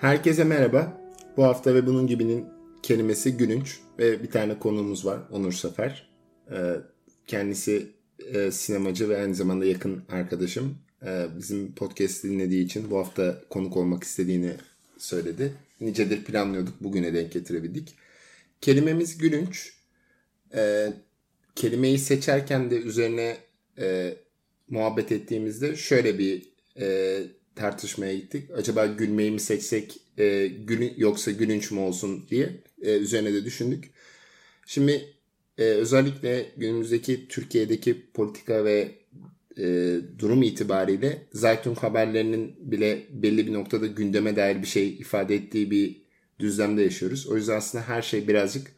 Herkese merhaba. Bu hafta ve bunun gibinin kelimesi gülünç ve bir tane konuğumuz var Onur Sefer. Ee, kendisi e, sinemacı ve aynı zamanda yakın arkadaşım. Ee, bizim podcast dinlediği için bu hafta konuk olmak istediğini söyledi. Nicedir planlıyorduk bugüne denk getirebildik. Kelimemiz gülünç. Ee, kelimeyi seçerken de üzerine e, muhabbet ettiğimizde şöyle bir e, tartışmaya gittik. Acaba gülmeyi mi seçsek e, gülün, yoksa gülünç mü olsun diye e, üzerine de düşündük. Şimdi e, özellikle günümüzdeki Türkiye'deki politika ve e, durum itibariyle Zaytun haberlerinin bile belli bir noktada gündeme dair bir şey ifade ettiği bir düzlemde yaşıyoruz. O yüzden aslında her şey birazcık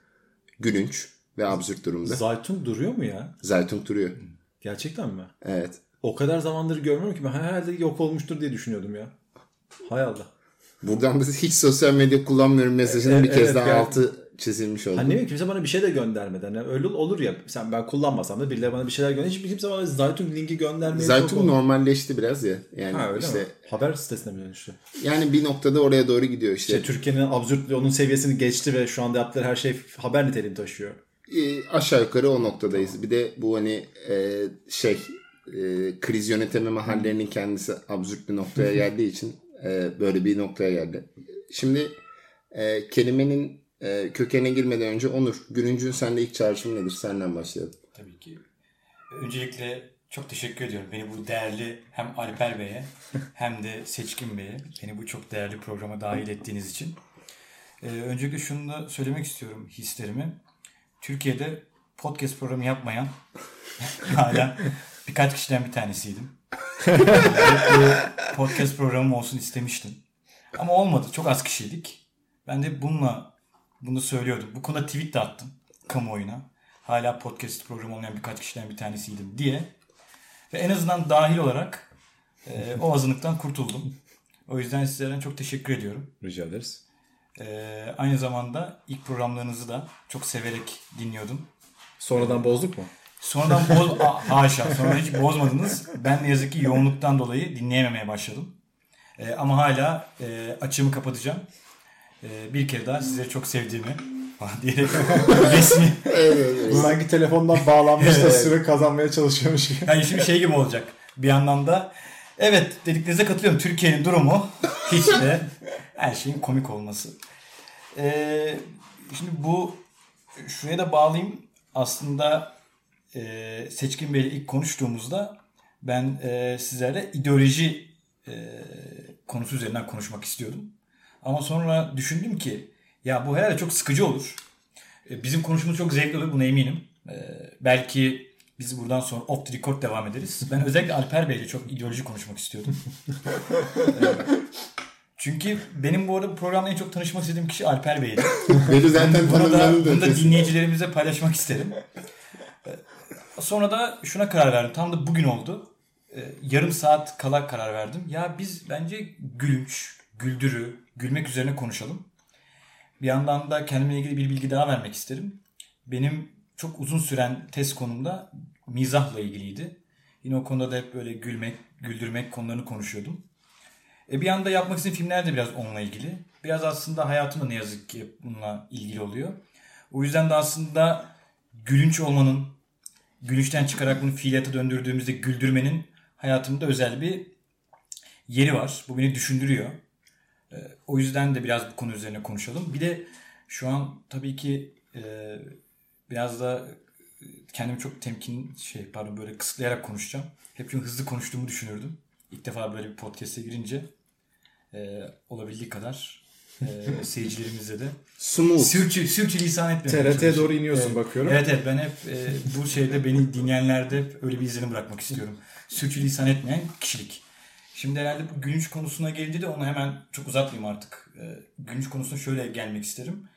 gülünç ve absürt durumda. Zaytun duruyor mu ya? Zaytun duruyor. Gerçekten mi? Evet. O kadar zamandır görmüyorum ki ben herhalde yok olmuştur diye düşünüyordum ya. Hay Allah. Buradan da hiç sosyal medya kullanmıyorum mesajının Evet, bir kez evet, daha yani- altı çizilmiş oldu. Hani bileyim kimse bana bir şey de göndermedi. Hani öyle olur ya sen ben kullanmasam da birileri bana bir şeyler gönder. Hiç kimse bana Zaytun linki göndermeye Zaytun normalleşti biraz ya. Yani Ha öyle işte mi? Haber sitesine mi dönüştü? yani bir noktada oraya doğru gidiyor işte. İşte Türkiye'nin absürtlüğü onun seviyesini geçti ve şu anda yaptıkları her şey haber niteliğini taşıyor. E, aşağı yukarı o noktadayız. Bir de bu hani e, şey e, kriz yönetememe hallerinin kendisi absürt bir noktaya geldiği için e, böyle bir noktaya geldi. Şimdi e, kelimenin e, kökene girmeden önce Onur, Gülüncü'nün sende ilk çağrışım nedir? Senden başlayalım. Tabii ki. Öncelikle çok teşekkür ediyorum. Beni bu değerli hem Alper Bey'e hem de Seçkin Bey'e beni bu çok değerli programa dahil ettiğiniz için. Ee, öncelikle şunu da söylemek istiyorum hislerimi. Türkiye'de podcast programı yapmayan hala birkaç kişiden bir tanesiydim. Podcast programım olsun istemiştim. Ama olmadı. Çok az kişiydik. Ben de bununla bunu söylüyordum. Bu konuda tweet de attım kamuoyuna. Hala podcast programı olmayan birkaç kişiden bir tanesiydim diye. Ve en azından dahil olarak e, o azınlıktan kurtuldum. O yüzden sizlerden çok teşekkür ediyorum. Rica ederiz. E, aynı zamanda ilk programlarınızı da çok severek dinliyordum. Sonradan bozduk mu? Sonradan boz... Haşa. Sonra hiç bozmadınız. Ben ne yazık ki yoğunluktan dolayı dinleyememeye başladım. E, ama hala e, açığımı kapatacağım. E, bir kere daha sizleri çok sevdiğimi falan diyerek resmi. Sanki telefondan bağlanmış da süre kazanmaya çalışıyormuş gibi. Yani şimdi şey gibi olacak. Bir yandan da evet dediklerinize katılıyorum. Türkiye'nin durumu hiç de her şeyin komik olması. E, şimdi bu şuraya da bağlayayım. Aslında e, Seçkin Bey'le ilk konuştuğumuzda ben e, sizlerle ideoloji e, konusu üzerinden konuşmak istiyordum. Ama sonra düşündüm ki ya bu herhalde çok sıkıcı olur. E, bizim konuşmamız çok zevkli olur buna eminim. E, belki biz buradan sonra off the record devam ederiz. Ben özellikle Alper Bey'le çok ideoloji konuşmak istiyordum. Çünkü benim bu arada bu programda en çok tanışmak istediğim kişi Alper Bey'di. Beni zaten Bunu da, bunu da dinleyicilerimize paylaşmak isterim. Sonra da şuna karar verdim. Tam da bugün oldu. Ee, Yarım saat kala karar verdim. Ya biz bence gülünç, güldürü, gülmek üzerine konuşalım. Bir yandan da kendimle ilgili bir bilgi daha vermek isterim. Benim çok uzun süren test konumda mizahla ilgiliydi. Yine o konuda da hep böyle gülmek, güldürmek konularını konuşuyordum. E bir yanda yapmak istediğim filmler de biraz onunla ilgili. Biraz aslında hayatım da ne yazık ki bununla ilgili oluyor. O yüzden de aslında gülünç olmanın, gülünçten çıkarak bunu fiiliyata döndürdüğümüzde güldürmenin hayatımda özel bir yeri var. Bu beni düşündürüyor. E, O yüzden de biraz bu konu üzerine konuşalım. Bir de şu an tabii ki e, biraz da e, kendimi çok temkin şey pardon böyle kısıtlayarak konuşacağım. Hep çünkü hızlı konuştuğumu düşünürdüm. İlk defa böyle bir podcast'e girince e, olabildiği kadar e, seyircilerimize de smooth. sürçü, sürçülisan etmemeye TRT'ye çalışıyorum. doğru iniyorsun Evet. bakıyorum. Evet evet ben hep e, bu şeyde beni dinleyenlerde hep öyle bir izlenim bırakmak istiyorum. Sürçülisan etmeyen kişilik. Şimdi herhalde bu gülünç konusuna gelince de onu hemen çok uzatmayayım artık. E, gülünç konusuna şöyle gelmek isterim.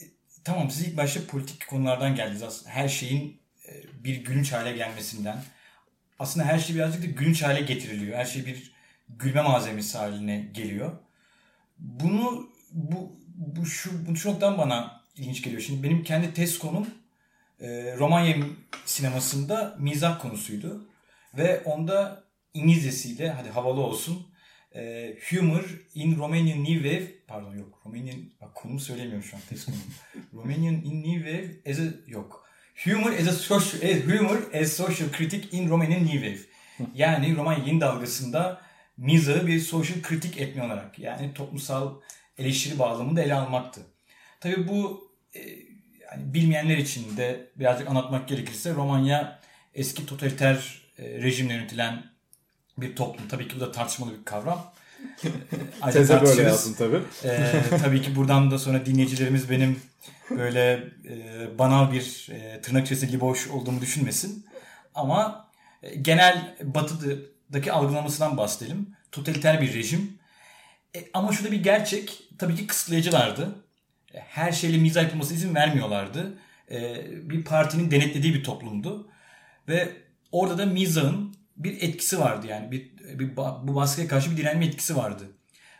E, tamam siz ilk başta politik konulardan geldiniz aslında. Her şeyin e, bir gülünç hale gelmesinden. Aslında her şey birazcık da gülünç hale getiriliyor. Her şey bir gülme malzemesi haline geliyor. Bunu bu, bu şu, bu şu noktadan bana ilginç geliyor. Şimdi benim kendi test konum e, Romanya sinemasında mizah konusuydu. Ve onda İngilizcesiyle hadi havalı olsun e, Humor in Romanian New Wave pardon yok Romanian bak konumu söylemiyorum şu an test konumu. Romanian in New Wave as a yok. Humor as a social as humor as social critic in Romanian New Wave. Yani Romanya yeni dalgasında mizahı bir social kritik etme olarak yani toplumsal eleştiri bağlamında ele almaktı. Tabii bu e, yani bilmeyenler için de birazcık anlatmak gerekirse Romanya eski totaliter e, rejimle yönetilen bir toplum. Tabii ki bu da tartışmalı bir kavram. E, Teze böyle yazdım tabii. Ee, tabii ki buradan da sonra dinleyicilerimiz benim böyle e, banal bir e, tırnak içerisinde liboş olduğumu düşünmesin. Ama e, genel batıdaki algılamasından bahsedelim. Totaliter bir rejim. E, ama şurada bir gerçek. Tabii ki kısıtlayıcılardı. E, Her şeyle mizah yapılması izin vermiyorlardı. E, bir partinin denetlediği bir toplumdu. Ve orada da mizahın bir etkisi vardı yani. Bir, bir bu baskıya karşı bir direnme etkisi vardı.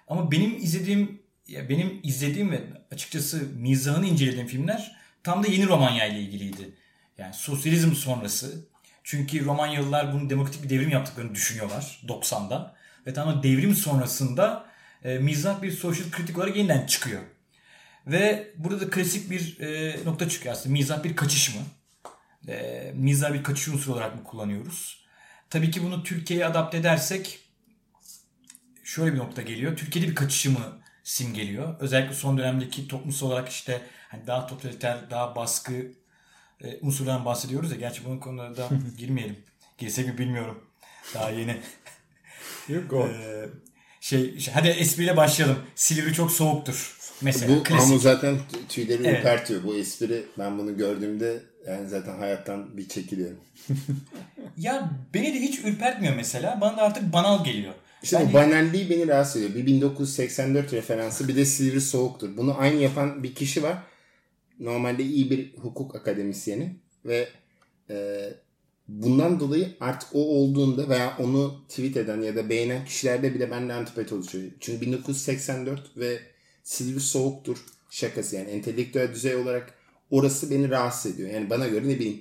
Ama benim izlediğim ya benim izlediğim ve açıkçası mizahını incelediğim filmler tam da yeni Romanya ile ilgiliydi. Yani sosyalizm sonrası. Çünkü Romanyalılar bunu demokratik bir devrim yaptıklarını düşünüyorlar 90'da. Ve tam o devrim sonrasında e, mizah bir sosyal kritik olarak yeniden çıkıyor. Ve burada da klasik bir e, nokta çıkıyor aslında. Mizah bir kaçış mı? E, mizah bir kaçış unsuru olarak mı kullanıyoruz? Tabii ki bunu Türkiye'ye adapte edersek şöyle bir nokta geliyor. Türkiye'de bir kaçışımı simgeliyor. Özellikle son dönemdeki toplumsal olarak işte hani daha totaliter, daha baskı e, unsurlardan bahsediyoruz ya. Gerçi bunun konularına da girmeyelim. Girsek mi bilmiyorum. Daha yeni. Yok o. Ee, şey, şey, hadi espriyle başlayalım. Silivri çok soğuktur. Mesela Bu klasik. ama zaten tüyleri Evet. ürpertiyor. Bu espri ben bunu gördüğümde yani zaten hayattan bir çekiliyorum. Ya beni de hiç ürpertmiyor mesela. Bana da artık banal geliyor. İşte Ben- bu banalliği beni rahatsız ediyor. Bir 1984 referansı bir de Silivri Soğuktur. Bunu aynı yapan bir kişi var. Normalde iyi bir hukuk akademisyeni ve e, bundan dolayı artık o olduğunda veya onu tweet eden ya da beğenen kişilerde bile bende antipati oluşuyor. Çünkü 1984 ve Silivri Soğuktur şakası yani entelektüel düzey olarak orası beni rahatsız ediyor. Yani bana göre ne bileyim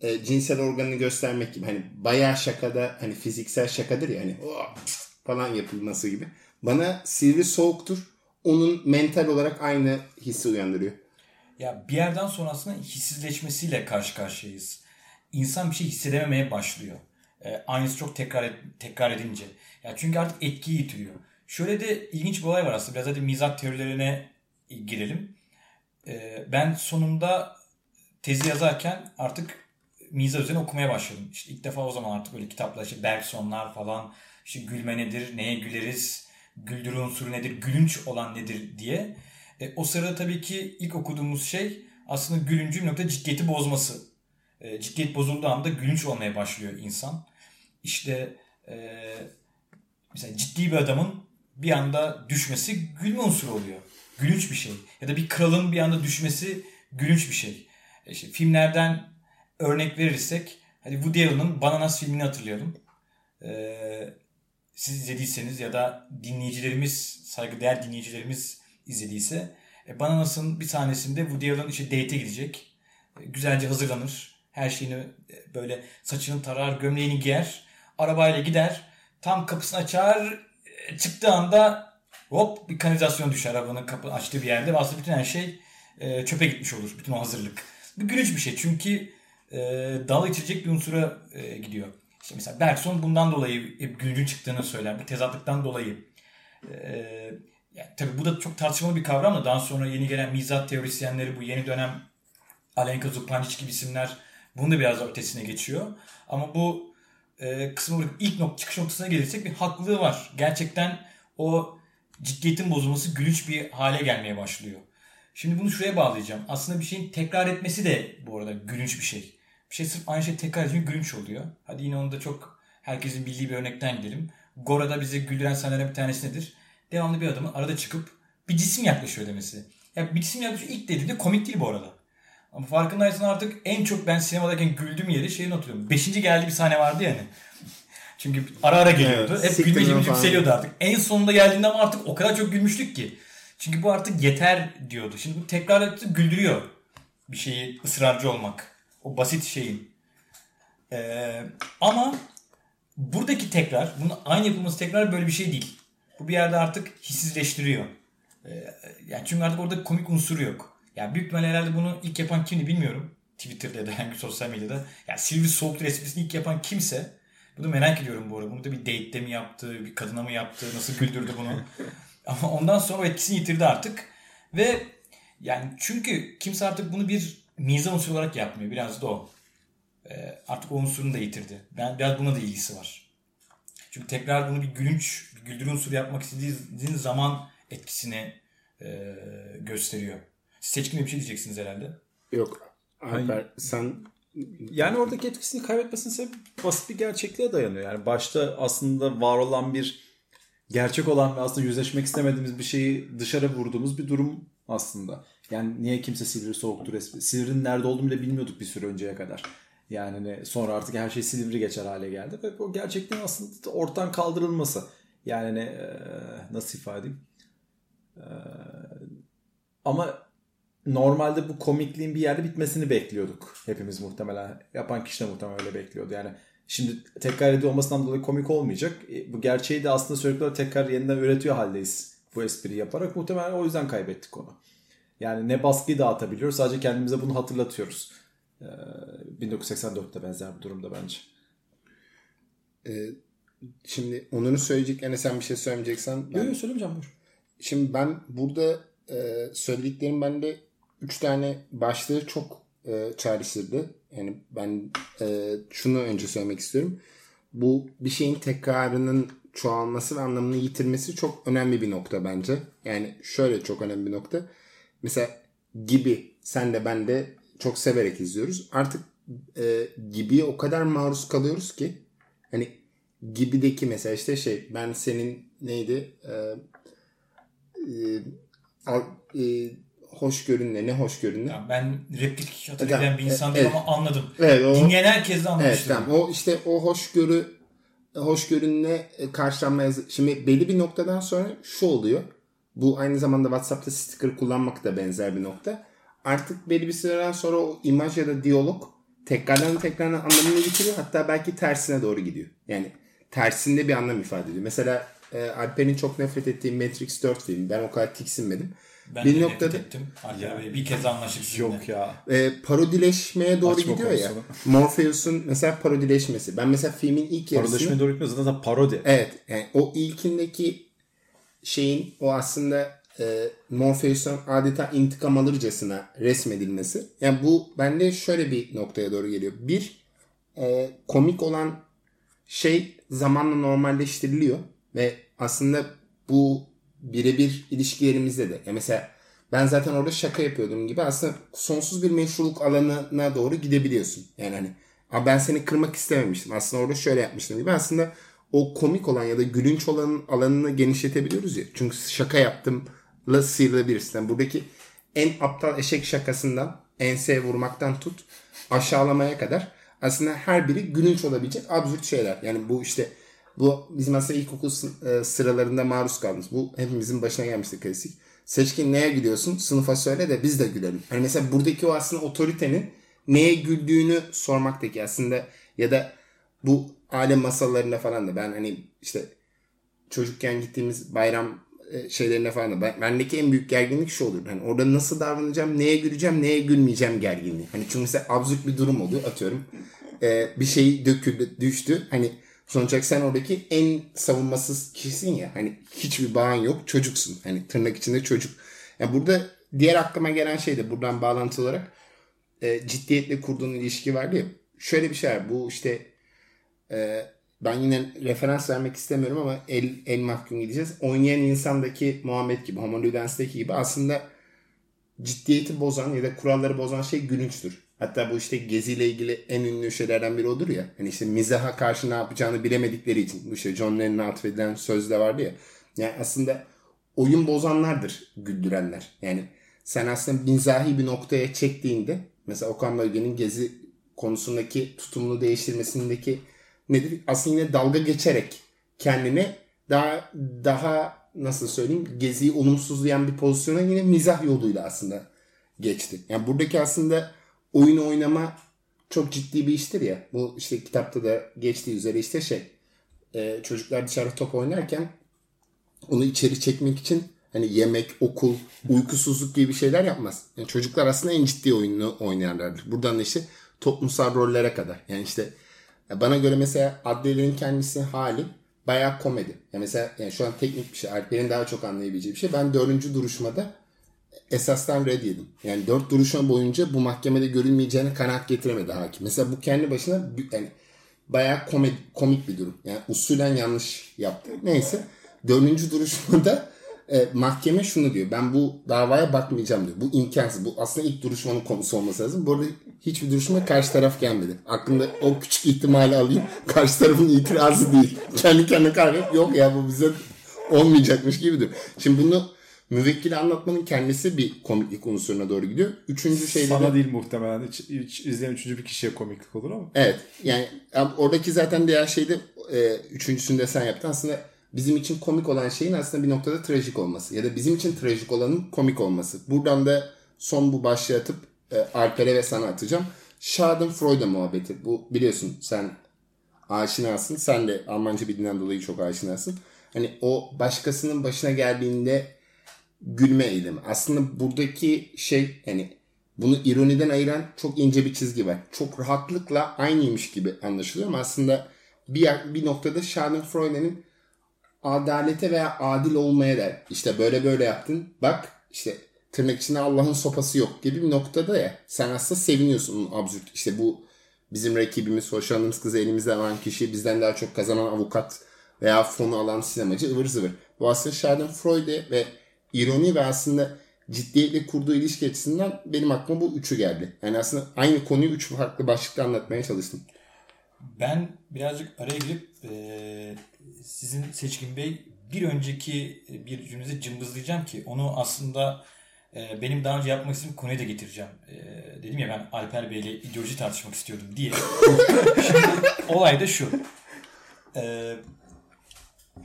e, cinsel organını göstermek gibi hani bayağı şakada hani fiziksel şakadır ya hani "Oh!" falan yapılması gibi. Bana Silivri Soğuktur onun mental olarak aynı hissi uyandırıyor. Ya bir yerden sonra aslında hissizleşmesiyle karşı karşıyayız. İnsan bir şey hissedememeye başlıyor. Ee, aynısı çok tekrar et- tekrar edince. Ya çünkü artık etkiyi yitiriyor. Şöyle de ilginç bir olay var aslında. Biraz hadi mizah teorilerine girelim. Ee, ben sonunda tezi yazarken artık mizah üzerine okumaya başladım. İşte ilk defa o zaman artık böyle kitaplar işte Bergsonlar falan işte gülme nedir, neye güleriz, güldürü unsuru nedir, gülünç olan nedir diye. E, o sırada tabii ki ilk okuduğumuz şey aslında gülüncün nokta ciddiyeti bozması. E, ciddiyet bozulduğu anda gülünç olmaya başlıyor insan. İşte e, mesela ciddi bir adamın bir anda düşmesi gülme unsuru oluyor. Gülünç bir şey. Ya da bir kralın bir anda düşmesi gülünç bir şey. E, işte filmlerden örnek verirsek hadi Woody Allen'ın Bananas filmini hatırlayalım. Ee, siz izlediyseniz ya da dinleyicilerimiz, saygıdeğer dinleyicilerimiz izlediyse e, Bananas'ın bir sahnesinde Woody Allen işte date'e gidecek. E, güzelce hazırlanır. Her şeyini e, böyle saçını tarar, gömleğini giyer. Arabayla gider. Tam kapısını açar. e, Çıktığı anda hop bir kanalizasyon düşer arabanın kapı açtığı bir yerde. Aslında bütün her şey e, çöpe gitmiş olur. Bütün o hazırlık. Bu gülünç bir şey. Çünkü e, dalga geçirecek bir unsura e, gidiyor. İşte mesela Bergson bundan dolayı hep gülüncün çıktığını söyler. Bu tezatlıktan dolayı. E, yani tabii bu da çok tartışmalı bir kavram da daha sonra yeni gelen mizah teorisyenleri bu yeni dönem Alenka Zupančić gibi isimler bunun da biraz ötesine geçiyor. Ama bu e, kısmı ilk nok çıkış noktasına gelirsek bir haklılığı var. Gerçekten o ciddiyetin bozulması gülünç bir hale gelmeye başlıyor. Şimdi bunu şuraya bağlayacağım. Aslında bir şeyin tekrar etmesi de bu arada gülünç bir şey. Bir şey sırf aynı şey tekrar edince gülünç oluyor. Hadi yine onu da çok herkesin bildiği bir örnekten gidelim. Gora'da bizi güldüren sahnelerden bir tanesi nedir? Devamlı bir adamın arada çıkıp bir cisim yaklaşıyor demesi. Ya bir cisim yaklaşıyor ilk dediğinde komik değil bu arada. Ama farkındaysan artık en çok ben sinemadayken güldüğüm yeri şeyini hatırlıyorum. Beşinci geldi bir sahne vardı yani. Çünkü ara ara geliyordu. Evet, Hep siktir gülme lan gibi falan. yükseliyordu artık. En sonunda geldiğinde ama artık o kadar çok gülmüştük ki. Çünkü bu artık yeter diyordu. Şimdi bu tekrar etti güldürüyor. Bir şeyi ısrarcı olmak. O basit şeyin. Ee, ama buradaki tekrar, bunun aynı yapılması tekrar böyle bir şey değil. Bu bir yerde artık hissizleştiriyor. Ee, yani çünkü artık orada komik unsuru yok. Yani büyük ihtimalle herhalde bunu ilk yapan kimdi bilmiyorum. Twitter'da ya da hangi sosyal medyada. Yani Silivri Soğuktur esprisini ilk yapan kimse. Bunu merak ediyorum bu arada. Bunu da bir date'de mi yaptı, bir kadına mı yaptı, nasıl güldürdü bunu. Ama ondan sonra o etkisini yitirdi artık. Ve yani çünkü kimse artık bunu bir mizah unsuru olarak yapmıyor. Biraz da o. Ee, artık o unsurunu da yitirdi. Ben biraz buna da ilgisi var. Çünkü tekrar bunu bir gülünç, güldürü unsuru yapmak istediğin zaman etkisini e, gösteriyor. Seçkin bir şey diyeceksiniz herhalde. Yok. Alper sen Yani oradaki etkisini kaybetmesinin sebebi basit bir gerçekliğe dayanıyor. Yani başta aslında var olan bir gerçek olan ve aslında yüzleşmek istemediğimiz bir şeyi dışarı vurduğumuz bir durum aslında. Yani niye kimse Silivri soğuktur espri. Silivri'nin nerede olduğunu bile bilmiyorduk bir süre önceye kadar. Yani hani sonra artık her şey Silivri geçer hale geldi. Ve o gerçekliğin aslında ortadan kaldırılması. Yani hani, e, nasıl ifade edeyim? E, ama normalde bu komikliğin bir yerde bitmesini bekliyorduk. Hepimiz muhtemelen. Yapan kişi de muhtemelen öyle bekliyordu. Yani şimdi tekrar ediyor olmasından dolayı komik olmayacak. E, bu gerçeği de aslında sürekli tekrar yeniden üretiyor haldeyiz. Bu espriyi yaparak. Muhtemelen o yüzden kaybettik onu. Yani ne baskıyı dağıtabiliyoruz sadece kendimize bunu hatırlatıyoruz. Ee, 1984'te benzer bir durumda bence. e, şimdi Onur'un söyleyecek yani sen bir şey söylemeyeceksen ben Yok yok söylemeyeceğim buyur. Şimdi ben burada e, söylediklerim bende üç tane başlığı çok e, çağrıştırdı. Yani ben e, şunu önce söylemek istiyorum. Bu bir şeyin tekrarının çoğalması ve anlamını yitirmesi çok önemli bir nokta bence. Yani şöyle çok önemli bir nokta. Mesela gibi sen de ben de çok severek izliyoruz. Artık e, gibiye o kadar maruz kalıyoruz ki hani gibideki mesela işte şey ben senin neydi e, e, e, hoşgörünle ne hoşgörünle Yani ben replik hatırlayan bir insan Evet. ama anladım. Evet, o- Dinleyen herkes de Evet anlamıştır. tamam. O işte o hoşgörü hoşgörünle e, karşılanmaya şimdi belli bir noktadan sonra şu oluyor. Bu aynı zamanda WhatsApp'ta sticker kullanmak da benzer bir nokta. Artık belli bir süreden sonra o imaj ya da diyalog tekrardan tekrardan anlamını yitiriyor. Hatta belki tersine doğru gidiyor. Yani tersinde bir anlam ifade ediyor. Mesela e, Alper'in çok nefret ettiği Matrix 4 filmi. Ben o kadar tiksinmedim. Ben bir de noktada nefret ettim. Alper bir kez sizinle. Yok ya. e, parodileşmeye doğru Açma gidiyor ya. Morpheus'un mesela parodileşmesi. Ben mesela filmin ilk yarısını... Parodileşmeye doğru gitmiyor zaten parodi. Evet. Yani o ilkindeki şeyin o aslında e, Morpheus'un adeta intikam alırcasına resmedilmesi. Yani bu bende şöyle bir noktaya doğru geliyor. Bir, e, komik olan şey zamanla normalleştiriliyor ve aslında bu birebir ilişkilerimizde de. Ya mesela ben zaten orada şaka yapıyordum gibi aslında sonsuz bir meşruluk alanına doğru gidebiliyorsun. Yani hani "Aa, ben seni kırmak istememiştim. Aslında orada şöyle yapmıştım gibi. Aslında o komik olan ya da gülünç olanın alanını genişletebiliyoruz ya. Çünkü şaka yaptımla sıyrılabilirsin. Yani buradaki en aptal eşek şakasından enseye vurmaktan tut aşağılamaya kadar aslında her biri gülünç olabilecek absürt şeyler. Yani bu işte bu bizim aslında ilkokul e, sıralarında maruz kaldığımız. Bu hepimizin başına gelmişti klasik. Seçkin neye gülüyorsun? Sınıfa söyle de biz de gülelim. Hani mesela buradaki o aslında otoritenin neye güldüğünü sormaktaki aslında ya da bu alem masallarında falan da ben hani işte çocukken gittiğimiz bayram şeylerine falan ben, bendeki en büyük gerginlik şu olur. Hani orada nasıl davranacağım, neye güleceğim, neye gülmeyeceğim gerginliği. Hani çünkü mesela absürt bir durum oluyor atıyorum. E, bir şey döküldü, düştü. Hani sonuç sen oradaki en savunmasız kişisin ya. Hani hiçbir bağın yok, çocuksun. Hani tırnak içinde çocuk. Yani burada diğer aklıma gelen şey de buradan bağlantı olarak e, ciddiyetle kurduğun ilişki vardı ya. Şöyle bir şey var. Bu işte e, ben yine referans vermek istemiyorum ama el, el mahkum gideceğiz. Oynayan insandaki Muhammed gibi, Homo Ludens'teki gibi aslında ciddiyeti bozan ya da kuralları bozan şey gülünçtür. Hatta bu işte geziyle ilgili en ünlü şeylerden biri odur ya. Hani işte mizaha karşı ne yapacağını bilemedikleri için. Bu işte John Lennon'a atfedilen sözde vardı ya. Yani aslında oyun bozanlardır güldürenler. Yani sen aslında mizahi bir noktaya çektiğinde mesela Okan Bölge'nin gezi konusundaki tutumunu değiştirmesindeki nedir? Aslında yine dalga geçerek kendine daha daha nasıl söyleyeyim geziyi olumsuzlayan bir pozisyona yine mizah yoluyla aslında geçti. Yani buradaki aslında oyun oynama çok ciddi bir iştir ya. Bu işte kitapta da geçtiği üzere işte şey e, çocuklar dışarı top oynarken onu içeri çekmek için hani yemek, okul, uykusuzluk gibi şeyler yapmaz. Yani çocuklar aslında en ciddi oyunu oynarlardır. Buradan da işte toplumsal rollere kadar. Yani işte bana göre mesela Adliye'nin kendisi hali bayağı komedi. Yani mesela yani şu an teknik bir şey. Alper'in daha çok anlayabileceği bir şey. Ben dördüncü duruşmada esastan red yedim. Yani dört duruşma boyunca bu mahkemede görülmeyeceğine kanaat getiremedi hakim. Mesela bu kendi başına yani bayağı komik, komik bir durum. Yani usulen yanlış yaptı. Neyse. Dördüncü duruşmada e, mahkeme şunu diyor. Ben bu davaya bakmayacağım diyor. Bu imkansız. Bu aslında ilk duruşmanın konusu olması lazım. Bu arada hiçbir duruşma karşı taraf gelmedi. Aklımda o küçük ihtimali alayım. Karşı tarafın itirazı değil. Kendi kendine karar yok ya bu bize olmayacakmış gibidir. Şimdi bunu müvekkili anlatmanın kendisi bir komiklik unsuruna doğru gidiyor. Üçüncü şeyde Sana değil muhtemelen. Hiç, hiç izleyen üçüncü bir kişiye komiklik olur ama. Evet. Yani oradaki zaten diğer şeyde e, üçüncüsünde sen yaptın. Aslında bizim için komik olan şeyin aslında bir noktada trajik olması. Ya da bizim için trajik olanın komik olması. Buradan da son bu başlığı atıp e, Alper'e ve sana atacağım. Schadenfreude muhabbeti. Bu biliyorsun sen aşinasın. Sen de Almanca bildiğinden dolayı çok aşinasın. Hani o başkasının başına geldiğinde gülme eylemi. Aslında buradaki şey hani bunu ironiden ayıran çok ince bir çizgi var. Çok rahatlıkla aynıymış gibi anlaşılıyor ama aslında bir, bir noktada Schadenfreude'nin adalete veya adil olmaya der. İşte böyle böyle yaptın. Bak işte tırnak içinde Allah'ın sopası yok gibi bir noktada ya. Sen aslında seviniyorsun absürt. İşte bu bizim rakibimiz, hoşlandığımız kızı elimizde alan kişi, bizden daha çok kazanan avukat veya fonu alan sinemacı ıvır zıvır. Bu aslında Schadenfreude ve ironi ve aslında ciddiyetle kurduğu ilişki açısından benim aklıma bu üçü geldi. Yani aslında aynı konuyu üç farklı başlıkta anlatmaya çalıştım. Ben birazcık araya girip e, sizin Seçkin Bey bir önceki bir cümlenizi cımbızlayacağım ki onu aslında e, benim daha önce yapmak istediğim konuya da getireceğim. E, dedim ya ben Alper Bey ile ideoloji tartışmak istiyordum diye. şimdi olay da şu. E,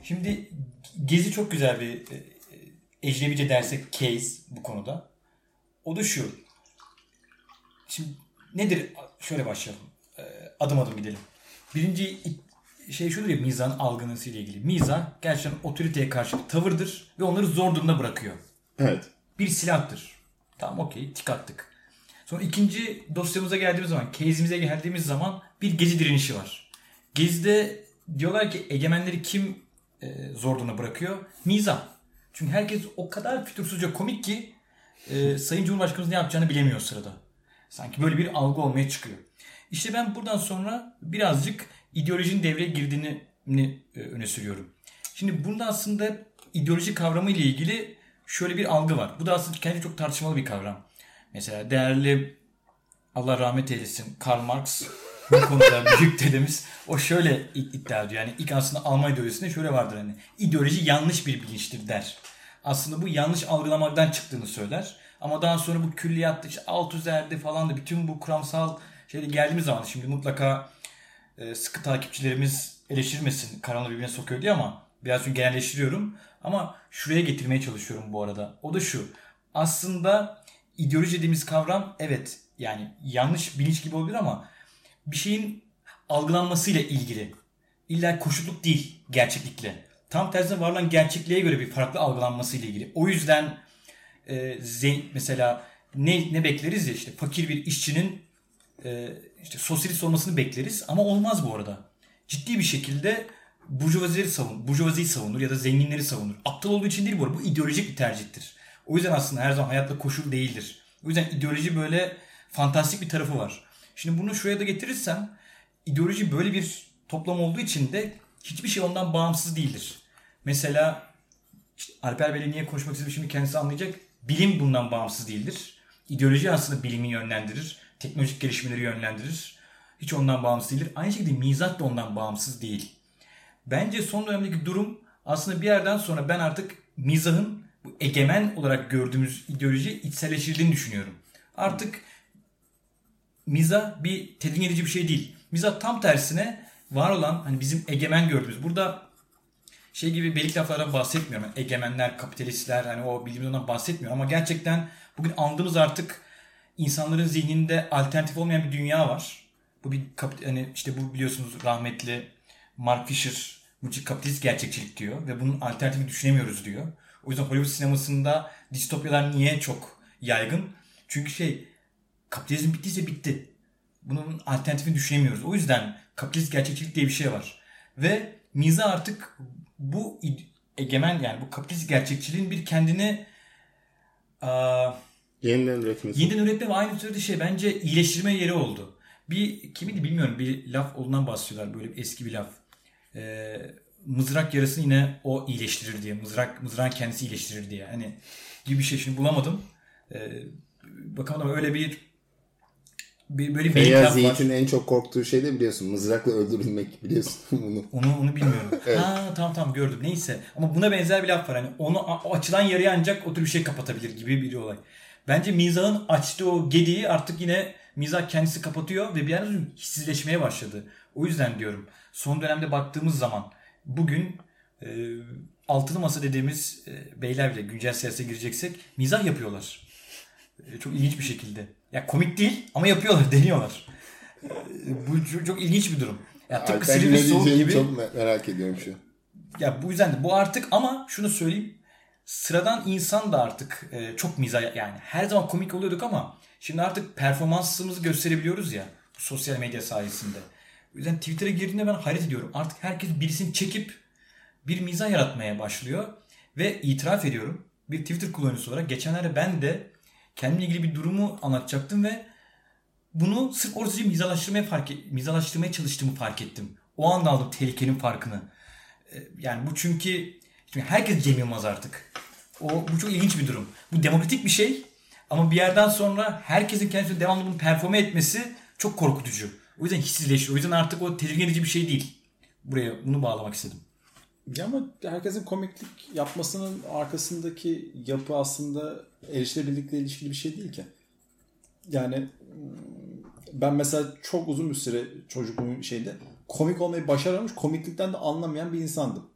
şimdi Gezi çok güzel bir e, ecnebice dersek case bu konuda. O da şu. Şimdi nedir? Şöyle başlayalım. E, adım adım gidelim. Birinci şey şudur ya mizan algınası ile ilgili. Mizan gerçekten otoriteye karşı bir tavırdır ve onları zor durumda bırakıyor. Evet. Bir silahtır. Tamam okey tik attık. Sonra ikinci dosyamıza geldiğimiz zaman, case'imize geldiğimiz zaman bir gezi direnişi var. Gezide diyorlar ki egemenleri kim e, zor bırakıyor? Mizan. Çünkü herkes o kadar fütursuzca komik ki e, Sayın Cumhurbaşkanımız ne yapacağını bilemiyor sırada. Sanki böyle bir algı olmaya çıkıyor. İşte ben buradan sonra birazcık ideolojinin devreye girdiğini e, öne sürüyorum. Şimdi bunda aslında ideoloji kavramı ile ilgili şöyle bir algı var. Bu da aslında kendi çok tartışmalı bir kavram. Mesela değerli Allah rahmet eylesin Karl Marx bu konuda büyük dedemiz o şöyle iddia ediyor. Yani ilk aslında Alman ideolojisinde şöyle vardır hani ideoloji yanlış bir bilinçtir der. Aslında bu yanlış algılamaktan çıktığını söyler. Ama daha sonra bu külliyatta işte alt üzerde falan da bütün bu kuramsal şeyde geldiğimiz zaman şimdi mutlaka e, sıkı takipçilerimiz eleştirmesin. Karanlığı birbirine sokuyor diye ama biraz çünkü genelleştiriyorum. Ama şuraya getirmeye çalışıyorum bu arada. O da şu. Aslında ideoloji dediğimiz kavram evet yani yanlış bilinç gibi olabilir ama bir şeyin algılanmasıyla ilgili. İlla koşulluk değil gerçeklikle. Tam tersine var olan gerçekliğe göre bir farklı algılanmasıyla ilgili. O yüzden e, mesela ne, ne bekleriz ya işte fakir bir işçinin e, işte sosyalist olmasını bekleriz ama olmaz bu arada. Ciddi bir şekilde burjuvazileri savun, burjuvaziyi savunur ya da zenginleri savunur. Aptal olduğu için değil bu arada. Bu ideolojik bir tercihtir. O yüzden aslında her zaman hayatta koşul değildir. O yüzden ideoloji böyle fantastik bir tarafı var. Şimdi bunu şuraya da getirirsem ideoloji böyle bir toplam olduğu için de hiçbir şey ondan bağımsız değildir. Mesela işte Alper Bey'le niye konuşmak istedim şimdi kendisi anlayacak. Bilim bundan bağımsız değildir. İdeoloji aslında bilimi yönlendirir. Teknolojik gelişmeleri yönlendirir. Hiç ondan bağımsız değildir. Aynı şekilde mizah da ondan bağımsız değil. Bence son dönemdeki durum aslında bir yerden sonra ben artık mizahın bu egemen olarak gördüğümüz ideoloji içselleştirdiğini düşünüyorum. Artık mizah bir tedirgin edici bir şey değil. Mizah tam tersine var olan hani bizim egemen gördüğümüz. Burada şey gibi belik laflardan bahsetmiyorum. Yani egemenler, kapitalistler hani o bildiğimiz ondan bahsetmiyorum ama gerçekten bugün andığımız artık insanların zihninde alternatif olmayan bir dünya var. Bu bir hani işte bu biliyorsunuz rahmetli Mark Fisher Bu kapitalist gerçekçilik diyor ve bunun alternatifi düşünemiyoruz diyor. O yüzden Hollywood sinemasında distopyalar niye çok yaygın? Çünkü şey kapitalizm bittiyse bitti. Bunun alternatifini düşünemiyoruz. O yüzden kapitalist gerçekçilik diye bir şey var. Ve miza artık bu egemen yani bu kapitalist gerçekçiliğin bir kendini aa, yeniden üretme. Yeniden üretme ve aynı sürede şey bence iyileştirme yeri oldu. Bir kimiydi bilmiyorum bir laf olduğundan bahsediyorlar böyle eski bir laf. Ee, mızrak yarasını yine o iyileştirir diye. Mızrak mızrağın kendisi iyileştirir diye. Hani gibi bir şey şimdi bulamadım. Ee, bakalım öyle bir bir böyle bir Beyaz Yiğit'in en çok korktuğu şey de biliyorsun. Mızrakla öldürülmek biliyorsun bunu. Onu onu bilmiyorum. evet. Ha tamam tamam gördüm. Neyse. Ama buna benzer bir laf var. Hani onu açılan yarıyı ancak o tür bir şey kapatabilir gibi bir olay. Bence mizahın açtığı o gediği artık yine mizah kendisi kapatıyor ve bir yerden hissizleşmeye başladı. O yüzden diyorum son dönemde baktığımız zaman bugün e, altılı masa dediğimiz e, beyler bile güncel siyasete gireceksek mizah yapıyorlar. E, çok ilginç bir şekilde. Ya komik değil ama yapıyorlar, deniyorlar. E, bu çok, çok ilginç bir durum. Ya tıpkı Silivri Soğuk gibi. Çok merak ediyorum şu. Ya bu yüzden de bu artık ama şunu söyleyeyim. Sıradan insan da artık e, çok mizah yani her zaman komik oluyorduk ama şimdi artık performansımızı gösterebiliyoruz ya sosyal medya sayesinde. O yüzden Twitter'a girdiğinde ben hayret ediyorum. Artık herkes birisini çekip bir mizah yaratmaya başlıyor. Ve itiraf ediyorum bir Twitter kullanıcısı olarak geçenlerde ben de kendimle ilgili bir durumu anlatacaktım ve bunu sırf orası mizahlaştırmaya, fark et, mizahlaştırmaya çalıştığımı fark ettim. O anda aldım tehlikenin farkını. Ee, yani bu çünkü, çünkü herkes Cem Yılmaz artık. O, bu çok ilginç bir durum. Bu demokratik bir şey ama bir yerden sonra herkesin kendisini devamlı bunu performe etmesi çok korkutucu. O yüzden hissizleşiyor. O yüzden artık o tedirgin edici bir şey değil. Buraya bunu bağlamak istedim. Ya ama herkesin komiklik yapmasının arkasındaki yapı aslında erişilebilirlikle ilişkili bir şey değil ki. Yani hmm, ben mesela çok uzun bir süre çocukluğum şeyde komik olmayı başaramamış, komiklikten de anlamayan bir insandım.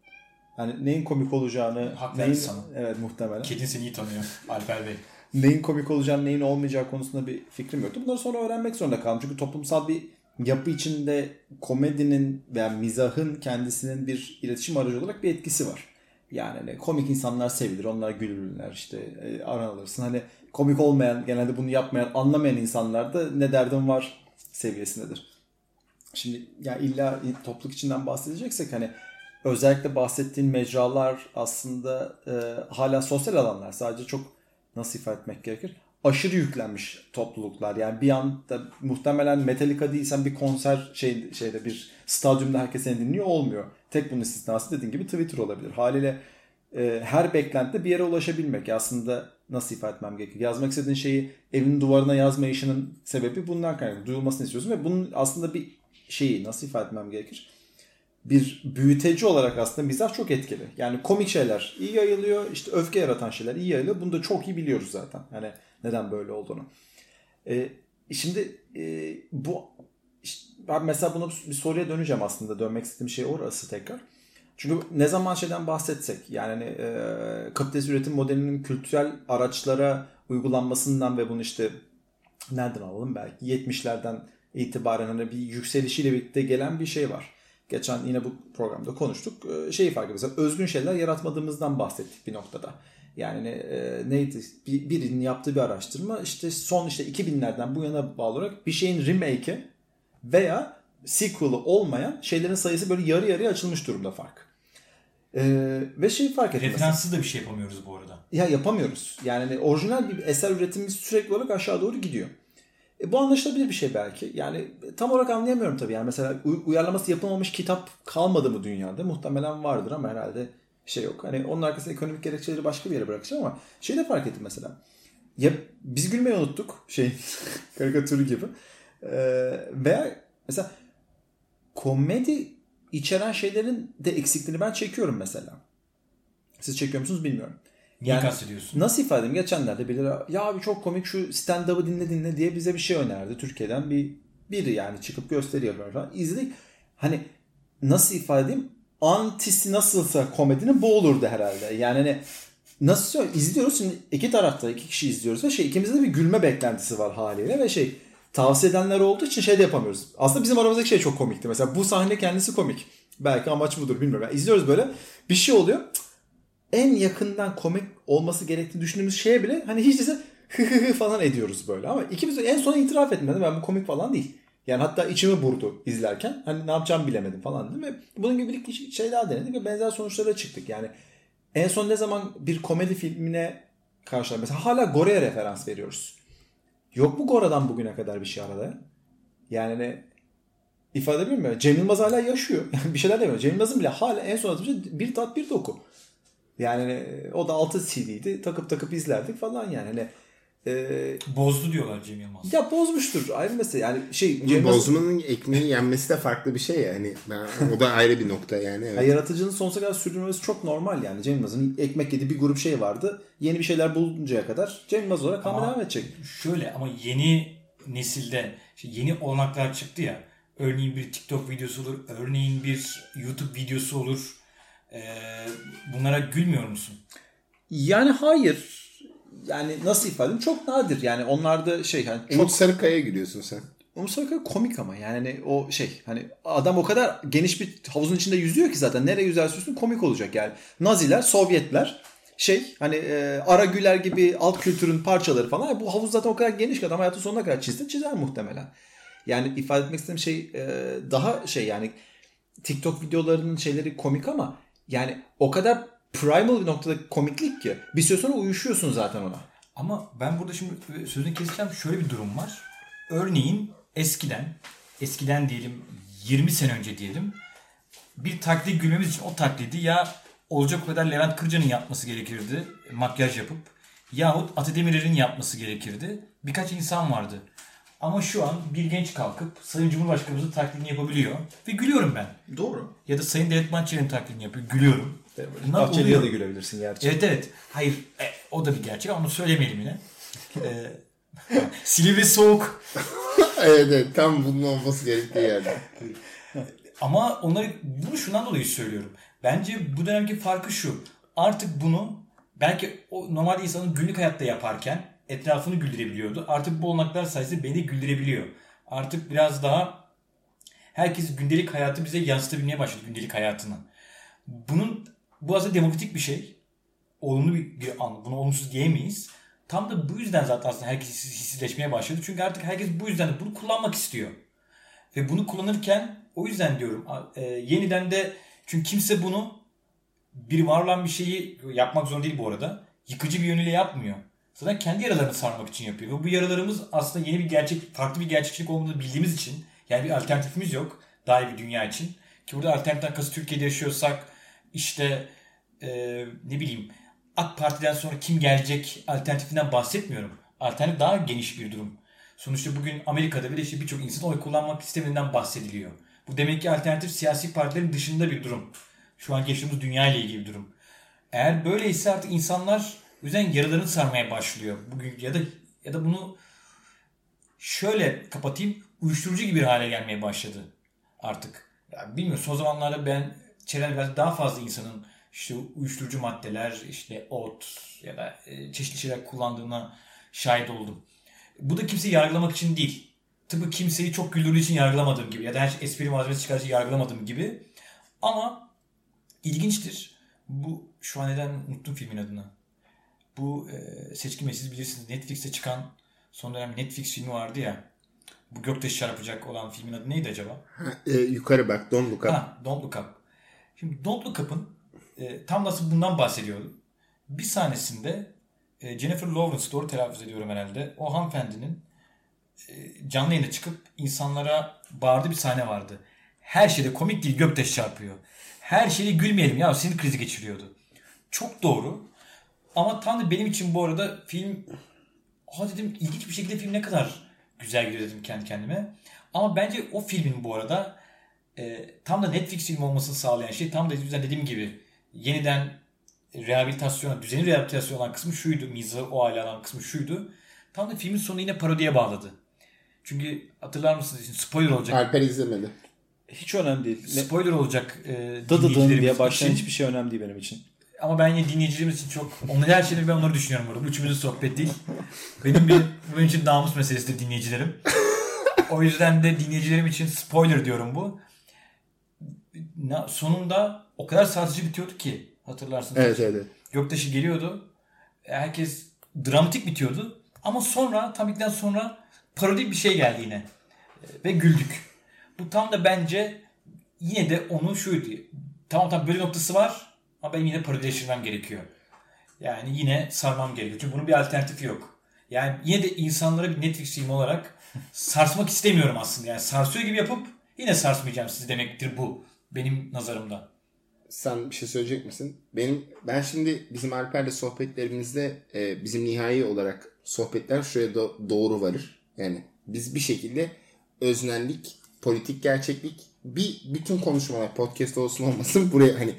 Yani neyin komik olacağını, Hak neyin, sana. evet muhtemelen. Kedin seni iyi tanıyor Alper Bey. neyin komik olacağını, neyin olmayacağı konusunda bir fikrim yoktu. Bunları sonra öğrenmek zorunda kaldım. Çünkü toplumsal bir yapı içinde komedinin veya mizahın kendisinin bir iletişim aracı olarak bir etkisi var. Yani hani komik insanlar sevilir, onlar gülürler işte e, aranılırsın. Hani komik olmayan, genelde bunu yapmayan, anlamayan insanlar da ne derdim var seviyesindedir. Şimdi ya yani illa topluluk içinden bahsedeceksek hani özellikle bahsettiğin mecralar aslında e, hala sosyal alanlar. Sadece çok nasıl ifade etmek gerekir? Aşırı yüklenmiş topluluklar. Yani bir anda muhtemelen Metallica değilsen bir konser şey, şeyde bir stadyumda herkes seni dinliyor olmuyor. Tek bunun istisnası dediğin gibi Twitter olabilir. Haliyle e, her beklentide bir yere ulaşabilmek. Aslında nasıl ifade etmem gerekir? Yazmak istediğin şeyi evinin duvarına yazmayışının sebebi bundan kaynaklı. Duyulmasını istiyorsun ve bunun aslında bir şeyi nasıl ifade etmem gerekir? bir büyüteci olarak aslında mizah çok etkili. Yani komik şeyler iyi yayılıyor. işte öfke yaratan şeyler iyi yayılıyor. Bunu da çok iyi biliyoruz zaten. Hani neden böyle olduğunu. E, şimdi e, bu ben mesela bunu bir soruya döneceğim aslında. Dönmek istediğim şey orası tekrar. Çünkü ne zaman şeyden bahsetsek yani hani, e, kapitalist üretim modelinin kültürel araçlara uygulanmasından ve bunu işte nereden alalım belki 70'lerden itibaren hani bir yükselişiyle birlikte gelen bir şey var. Geçen yine bu programda konuştuk. E, şeyi fark ediyoruz. Özgün şeyler yaratmadığımızdan bahsettik bir noktada. Yani e, neydi? Bir, birinin yaptığı bir araştırma işte son işte 2000'lerden bu yana bağlı olarak bir şeyin remake'i veya sequel'ı olmayan şeylerin sayısı böyle yarı yarıya açılmış durumda fark. Ee, ve şey fark ettim. Referanssız da bir şey yapamıyoruz bu arada. Ya yapamıyoruz. Yani hani orijinal bir eser üretimimiz sürekli olarak aşağı doğru gidiyor. E, bu anlaşılabilir bir şey belki. Yani tam olarak anlayamıyorum tabii. Yani mesela uyarlaması yapılmamış kitap kalmadı mı dünyada? Muhtemelen vardır ama herhalde şey yok. Hani onun arkasında ekonomik gerekçeleri başka bir yere bırakacağım ama şey de fark ettim mesela. Ya biz gülmeyi unuttuk şey karikatürü gibi. Ee, veya mesela komedi içeren şeylerin de eksikliğini ben çekiyorum mesela. Siz çekiyor musunuz bilmiyorum. Yani, kastediyorsun? Nasıl ifade edeyim? Geçenlerde biri ya abi çok komik şu stand-up'ı dinle dinle diye bize bir şey önerdi. Türkiye'den bir biri yani çıkıp gösteriyorlar falan. İzledik. Hani nasıl ifade edeyim? Antisi nasılsa komedinin bu olurdu herhalde. Yani hani nasıl izliyoruz şimdi iki tarafta iki kişi izliyoruz ve şey ikimizde de bir gülme beklentisi var haliyle ve şey tavsiye edenler olduğu için şey de yapamıyoruz. Aslında bizim aramızdaki şey çok komikti. Mesela bu sahne kendisi komik. Belki amaç budur bilmiyorum. Yani izliyoruz böyle. Bir şey oluyor. En yakından komik olması gerektiğini düşündüğümüz şeye bile hani hiç değilse hı hı hı falan ediyoruz böyle. Ama ikimiz de en sona itiraf etmedi. Ben bu komik falan değil. Yani hatta içimi burdu izlerken. Hani ne yapacağımı bilemedim falan dedim. Ve bunun gibi bir şey daha denedik ve benzer sonuçlara çıktık. Yani en son ne zaman bir komedi filmine karşılar. Mesela hala Gore'ye referans veriyoruz. Yok mu Gore'dan bugüne kadar bir şey arada? Yani ne ifade bilmiyorum. Cem Yılmaz hala yaşıyor. Bir şeyler demiyor. Cem Yılmaz'ın bile hala en son attığı şey bir tat bir doku. Yani o da 6 CD'ydi. Takıp takıp izlerdik falan yani. Hani, e, Bozdu diyorlar Cem Yılmaz. ya bozmuştur. Ayrı mesele. Yani şey Cem Yılmaz bozmanın ekmeği yenmesi de farklı bir şey yani. Ben, o da ayrı bir nokta yani. Evet. Ya yaratıcının sonsuza kadar sürdürmesi çok normal yani. Cem Yılmaz'ın ekmek yediği bir grup şey vardı. Yeni bir şeyler buluncaya kadar Cem Yılmaz olarak kalmaya Ama- devam edecek. Şöyle ama yeni nesilde işte yeni olanaklar çıktı ya. Örneğin bir TikTok videosu olur. Örneğin bir YouTube videosu olur. Ee, bunlara gülmüyor musun? Yani hayır. Yani nasıl ifade edeyim? Çok nadir. Yani onlarda şey hani çok Umut Sarıkaya'ya gülüyorsun sen. Umut Sarıkaya komik ama yani hani o şey hani adam o kadar geniş bir havuzun içinde yüzüyor ki zaten nereye yüzerse yüzsün komik olacak yani. Naziler, Sovyetler şey hani e, Ara Güler gibi alt kültürün parçaları falan bu havuz zaten o kadar geniş ki adam hayatın sonuna kadar çizdi çizer muhtemelen. Yani ifade etmek istediğim şey e, daha şey yani TikTok videolarının şeyleri komik ama yani o kadar primal bir noktada komiklik ki bir süre sonra uyuşuyorsun zaten ona. Ama ben burada şimdi sözünü keseceğim. Şöyle bir durum var. Örneğin eskiden, eskiden diyelim 20 sene önce diyelim bir taklit gülmemiz için o taklidi ya olacak kadar Levent Kırca'nın yapması gerekirdi makyaj yapıp yahut Ati Demirer'in yapması gerekirdi. Birkaç insan vardı. Ama şu an bir genç kalkıp Sayın Cumhurbaşkanımızın taklidini yapabiliyor ve gülüyorum ben. Doğru. Ya da Sayın Devlet Bahçeli'nin taklidini yapıyor, gülüyorum. Bahçeli'ye de gülebilirsin gerçi. Evet evet. Hayır e, o da bir gerçek ama onu söylemeyelim yine. Ee, Silivri soğuk. evet, evet tam bunun olması gerektiği yerde. Ama onları bunu şundan dolayı söylüyorum. Bence bu dönemki farkı şu. Artık bunu belki o normalde insanın günlük hayatta yaparken etrafını güldürebiliyordu. Artık bu olanaklar sayesinde beni güldürebiliyor. Artık biraz daha herkes gündelik hayatı bize yansıtabilmeye başladı gündelik hayatını. Bunun bu aslında demokratik bir şey. Olumlu bir, bir an. Bunu olumsuz diyemeyiz. Tam da bu yüzden zaten aslında herkes hiss- hissizleşmeye başladı. Çünkü artık herkes bu yüzden de bunu kullanmak istiyor. Ve bunu kullanırken o yüzden diyorum e, yeniden de çünkü kimse bunu bir var olan bir şeyi yapmak zorunda değil bu arada. Yıkıcı bir yönüyle yapmıyor. Zaten kendi yaralarını sarmak için yapıyor. Ve bu yaralarımız aslında yeni bir gerçek, farklı bir gerçekçilik olduğunu bildiğimiz için yani bir alternatifimiz yok daha iyi bir dünya için. Ki burada alternatiften kasıt Türkiye'de yaşıyorsak işte e, ne bileyim AK Parti'den sonra kim gelecek alternatifinden bahsetmiyorum. Alternatif daha geniş bir durum. Sonuçta bugün Amerika'da bile işte birçok insan oy kullanmak istemediğinden bahsediliyor. Bu demek ki alternatif siyasi partilerin dışında bir durum. Şu an yaşadığımız dünya ile ilgili bir durum. Eğer böyleyse artık insanlar o yüzden yaralarını sarmaya başlıyor. Bugün ya da ya da bunu şöyle kapatayım. Uyuşturucu gibi bir hale gelmeye başladı artık. Ya bilmiyorum son zamanlarda ben çevremde daha fazla insanın işte uyuşturucu maddeler, işte ot ya da e, çeşitli şeyler kullandığına şahit oldum. Bu da kimseyi yargılamak için değil. Tıpkı kimseyi çok güldürdüğü için yargılamadığım gibi ya da her şey espri malzemesi çıkardığı için yargılamadığım gibi. Ama ilginçtir. Bu şu an neden unuttum filmin adını. Bu e, Seçkin Bey siz bilirsiniz Netflix'te çıkan son dönem Netflix filmi vardı ya. Bu göktaşı çarpacak olan filmin adı neydi acaba? Ha, e, yukarı bak Don't Look Up. Ha, Don't Look Up. Şimdi Don't Look Up'ın e, tam nasıl bundan bahsediyordu. Bir sahnesinde e, Jennifer Lawrence doğru telaffuz ediyorum herhalde. O hanımefendinin e, canlı yayına çıkıp insanlara bağırdığı bir sahne vardı. Her şeyde komik değil göktaşı çarpıyor. Her şeyde gülmeyelim ya sinir krizi geçiriyordu. Çok doğru. Ama tam da benim için bu arada film ha dedim ilginç bir şekilde film ne kadar güzel gidiyor dedim kendi kendime. Ama bence o filmin bu arada e, tam da Netflix filmi olmasını sağlayan şey tam da yüzden dediğim gibi yeniden rehabilitasyona, düzenli rehabilitasyon olan kısmı şuydu. Mizahı o hale alan kısmı şuydu. Tam da filmin sonunu yine parodiye bağladı. Çünkü hatırlar mısınız? Şimdi spoiler olacak. Alper izlemedi. Hiç önemli değil. Spoiler olacak e, dinleyicilerimiz diye başlayan için. hiçbir şey önemli değil benim için. Ama ben yine dinleyicilerimiz için çok... Onları her şeyleri ben onları düşünüyorum burada. Bu üçümüzün sohbet değil. Benim bir benim için namus meselesidir dinleyicilerim. o yüzden de dinleyicilerim için spoiler diyorum bu. na- sonunda o kadar sarsıcı bitiyordu ki hatırlarsınız. Evet evet. Göktaşı geliyordu. Herkes dramatik bitiyordu. Ama sonra tam ilkten sonra parodik bir şey geldi yine. Ve güldük. Bu tam da bence yine de onu şuydu. Tamam tamam böyle noktası var ama benim yine parodileştirmem gerekiyor. Yani yine sarmam gerekiyor. Çünkü bunun bir alternatifi yok. Yani yine de insanlara bir Netflix filmi olarak sarsmak istemiyorum aslında. Yani sarsıyor gibi yapıp yine sarsmayacağım sizi demektir bu. Benim nazarımda. Sen bir şey söyleyecek misin? Benim ben şimdi bizim Alper'le sohbetlerimizde e, bizim nihai olarak sohbetler şuraya do- doğru varır. Yani biz bir şekilde öznellik, politik gerçeklik bir bütün konuşmalar podcast olsun olmasın buraya hani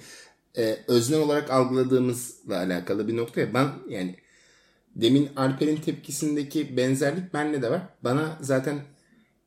e, öznel olarak algıladığımızla alakalı bir noktaya ben yani demin Alper'in tepkisindeki benzerlik bende de var. Bana zaten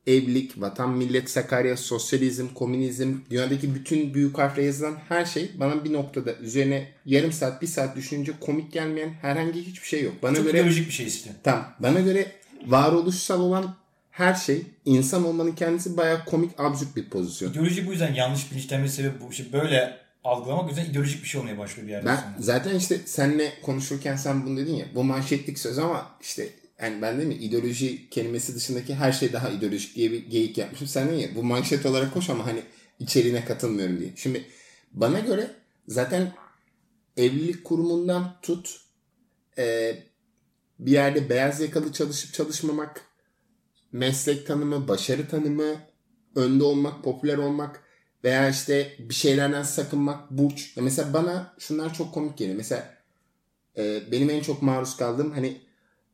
evlilik, vatan, millet, Sakarya, sosyalizm, komünizm, dünyadaki bütün büyük harfle yazılan her şey bana bir noktada üzerine yarım saat, bir saat düşününce komik gelmeyen herhangi hiçbir şey yok. Bana Çok göre bir şey işte. Tamam. Bana göre varoluşsal olan her şey insan olmanın kendisi bayağı komik absürt bir pozisyon. İdeoloji bu yüzden yanlış bilinçlenme sebebi bu. İşte böyle algılamak yüzden ideolojik bir şey olmaya başlıyor bir yerden Ben sonra. zaten işte senle konuşurken sen bunu dedin ya bu manşetlik söz ama işte yani ben değil mi ideoloji kelimesi dışındaki her şey daha ideolojik diye bir geyik yapmışım. Sen dedin ya bu manşet olarak koş ama hani içeriğine katılmıyorum diye. Şimdi bana göre zaten evlilik kurumundan tut e, bir yerde beyaz yakalı çalışıp çalışmamak, meslek tanımı, başarı tanımı, önde olmak, popüler olmak veya işte bir şeylerden sakınmak, burç. Ya mesela bana şunlar çok komik geliyor. Mesela e, benim en çok maruz kaldığım hani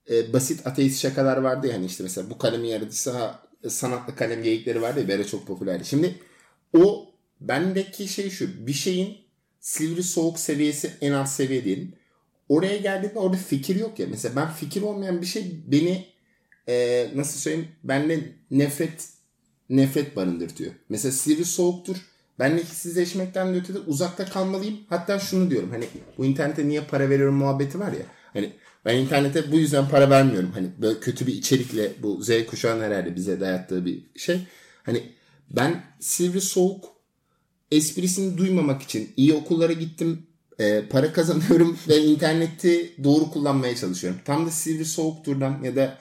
e, basit ateist şakalar vardı ya hani işte mesela bu kalemi yaratıcısı sanatlı kalem geyikleri vardı ya ara çok popülerdi. Şimdi o bendeki şey şu bir şeyin sivri soğuk seviyesi en alt seviye diyelim. Oraya geldiğinde orada fikir yok ya. Mesela ben fikir olmayan bir şey beni e, nasıl söyleyeyim bende nefret nefret barındırtıyor. Mesela sivri soğuktur. Ben hissizleşmekten de ötede uzakta kalmalıyım. Hatta şunu diyorum hani bu internete niye para veriyorum muhabbeti var ya. Hani ben internete bu yüzden para vermiyorum. Hani böyle kötü bir içerikle bu Z kuşağının herhalde bize dayattığı bir şey. Hani ben sivri soğuk esprisini duymamak için iyi okullara gittim. e, para kazanıyorum ve interneti doğru kullanmaya çalışıyorum. Tam da sivri soğuk turdan ya da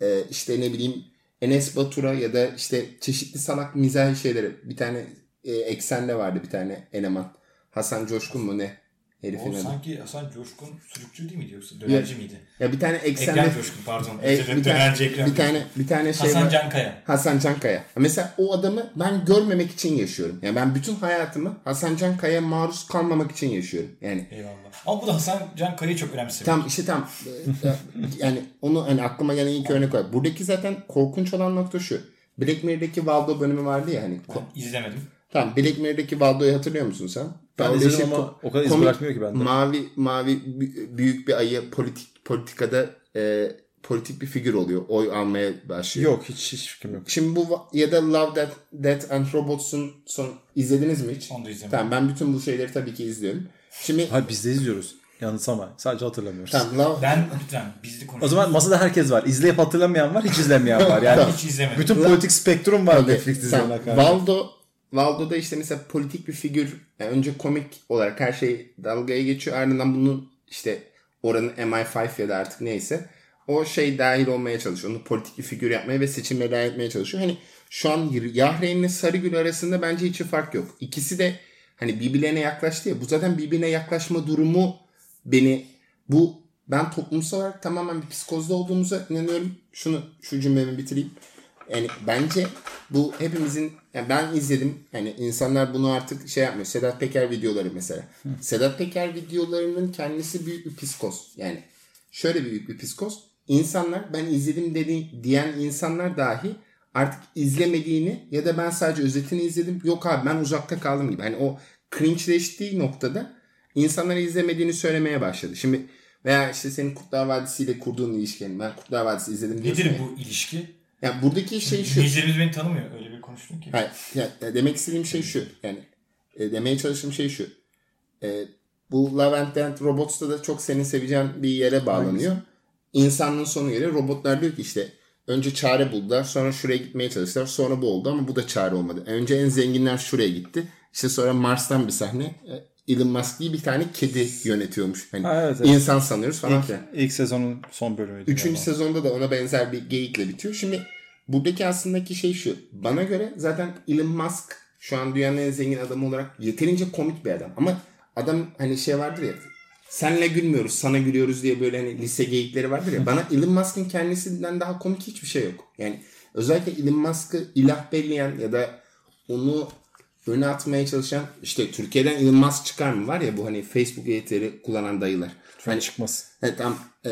e, işte ne bileyim Enes Batur'a ya da işte çeşitli salak mizahi şeyleri. Bir tane e, eksende vardı bir tane eleman. Hasan Coşkun mu ne? Herifin O sanki Hasan Coşkun sürükçü değil miydi yoksa dönerci miydi? Ya bir tane eksende Ekrem Coşkun pardon. e, bir, tane, dönerci Ekrem bir tane bir tane şey Hasan var. Cankaya. Hasan Cankaya. Mesela o adamı ben görmemek için yaşıyorum. Yani ben bütün hayatımı Hasan Cankaya'ya maruz kalmamak için yaşıyorum. Yani Eyvallah. Ama bu da Hasan Cankaya'yı çok önemsemiş. tam işte tam e, e, yani onu hani aklıma gelen ilk örnek var. Buradaki zaten korkunç olan nokta şu. Black Mirror'daki Waldo bölümü vardı ya hani. Ben izlemedim. Tamam Black Mirror'daki Waldo'yu hatırlıyor musun sen? Ben Orada izledim işte ama o kadar iz bırakmıyor ki bende. Mavi mavi bü- büyük bir ayı politik politikada e, politik bir figür oluyor. Oy almaya başlıyor. Yok hiç hiç fikrim yok. Şimdi bu ya da Love Death, Death and Robots'un son izlediniz mi hiç? Onu da izlemedim. Tamam ben bütün bu şeyleri tabii ki izliyorum. Şimdi Hayır biz de izliyoruz. Yalnız ama sadece hatırlamıyoruz. tamam Love, Ben lütfen bizli O konuşalım. zaman masada herkes var. İzleyip hatırlamayan var, hiç izlemeyen var. Yani hiç izlemedim. bütün politik spektrum var Netflix dizilerine karşı. Waldo Waldo'da işte mesela politik bir figür yani önce komik olarak her şey dalgaya geçiyor ardından bunu işte oranın MI5 ya da artık neyse o şey dahil olmaya çalışıyor. Onu politik bir figür yapmaya ve seçime dahil etmeye çalışıyor. Hani şu an Yahreyn ile Sarıgül arasında bence hiçbir fark yok. İkisi de hani birbirlerine yaklaştı ya. Bu zaten birbirine yaklaşma durumu beni bu ben toplumsal olarak tamamen bir psikozda olduğumuza inanıyorum. Şunu şu cümlemi bitireyim. Yani bence bu hepimizin yani ben izledim. Yani insanlar bunu artık şey yapmıyor. Sedat Peker videoları mesela. Sedat Peker videolarının kendisi büyük bir psikoz. Yani şöyle büyük bir psikoz. İnsanlar ben izledim dedi, diyen insanlar dahi artık izlemediğini ya da ben sadece özetini izledim. Yok abi ben uzakta kaldım gibi. Hani o cringe'leştiği noktada insanlara izlemediğini söylemeye başladı. Şimdi veya işte senin Kurtlar Vadisi ile kurduğun ilişki. Yani ben Kurtlar Vadisi izledim diyorsun Nedir ya. bu ilişki? Yani buradaki şey şu. Dinleyicilerimiz beni tanımıyor. Öyle bir konuştun ki. Hayır, ya, ya demek istediğim şey şu. Yani e, demeye çalıştığım şey şu. E, bu Love and Death Robots'ta da çok senin seveceğin bir yere bağlanıyor. İnsanlığın sonu geliyor. Robotlar diyor ki işte önce çare buldular. Sonra şuraya gitmeye çalıştılar. Sonra bu oldu ama bu da çare olmadı. Önce en zenginler şuraya gitti. İşte sonra Mars'tan bir sahne. Elon Musk diye bir tane kedi yönetiyormuş. Hani Ha, evet, evet. insan sanıyoruz falan İlk, filan. ilk sezonun son bölümüydü. Üçüncü galiba. sezonda da ona benzer bir geyikle bitiyor. Şimdi buradaki aslındaki şey şu. Bana göre zaten Elon Musk şu an dünyanın en zengin adamı olarak yeterince komik bir adam. Ama adam hani şey vardır ya senle gülmüyoruz sana gülüyoruz diye böyle hani lise geyikleri vardır ya. Bana Elon Musk'ın kendisinden daha komik hiçbir şey yok. Yani özellikle Elon Musk'ı ilah belleyen ya da onu öne atmaya çalışan işte Türkiye'den Elon çıkar mı var ya bu hani Facebook editleri kullanan dayılar. Hani çıkmaz. Evet tam e,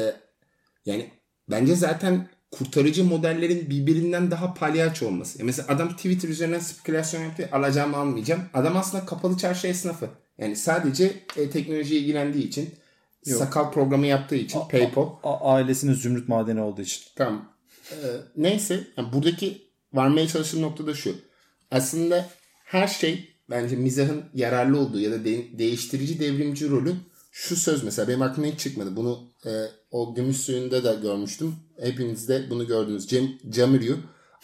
yani bence zaten kurtarıcı modellerin birbirinden daha palyaço olması. Ya mesela adam Twitter üzerinden spekülasyon yaptı. Alacağımı almayacağım. Adam aslında kapalı çarşı esnafı. Yani sadece e, teknolojiye ilgilendiği için sakal programı yaptığı için PayPal. A- ailesinin zümrüt madeni olduğu için. Tamam. Ee, neyse yani buradaki varmaya çalıştığım nokta da şu. Aslında her şey bence mizahın yararlı olduğu ya da de- değiştirici devrimci rolü şu söz mesela benim aklıma hiç çıkmadı. Bunu e, o gümüş suyunda da görmüştüm. Hepiniz de bunu gördünüz. Cem, Camırıyor.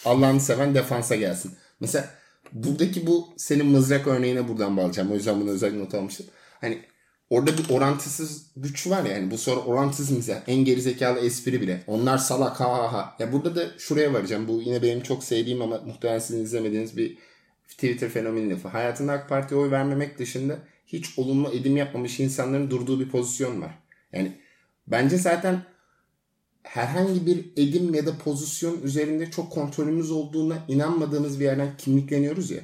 Allah'ını seven defansa gelsin. Mesela buradaki bu senin mızrak örneğine buradan bağlayacağım. O yüzden bunu özel not almıştım. Hani orada bir orantısız güç var ya. Yani bu sonra orantısız mizah. En gerizekalı espri bile. Onlar salak ha ha ha. Ya burada da şuraya varacağım. Bu yine benim çok sevdiğim ama muhtemelen sizin izlemediğiniz bir Twitter fenomeni lafı. Hayatında AK Parti'ye oy vermemek dışında hiç olumlu edim yapmamış insanların durduğu bir pozisyon var. Yani bence zaten herhangi bir edim ya da pozisyon üzerinde çok kontrolümüz olduğuna inanmadığımız bir yerden kimlikleniyoruz ya.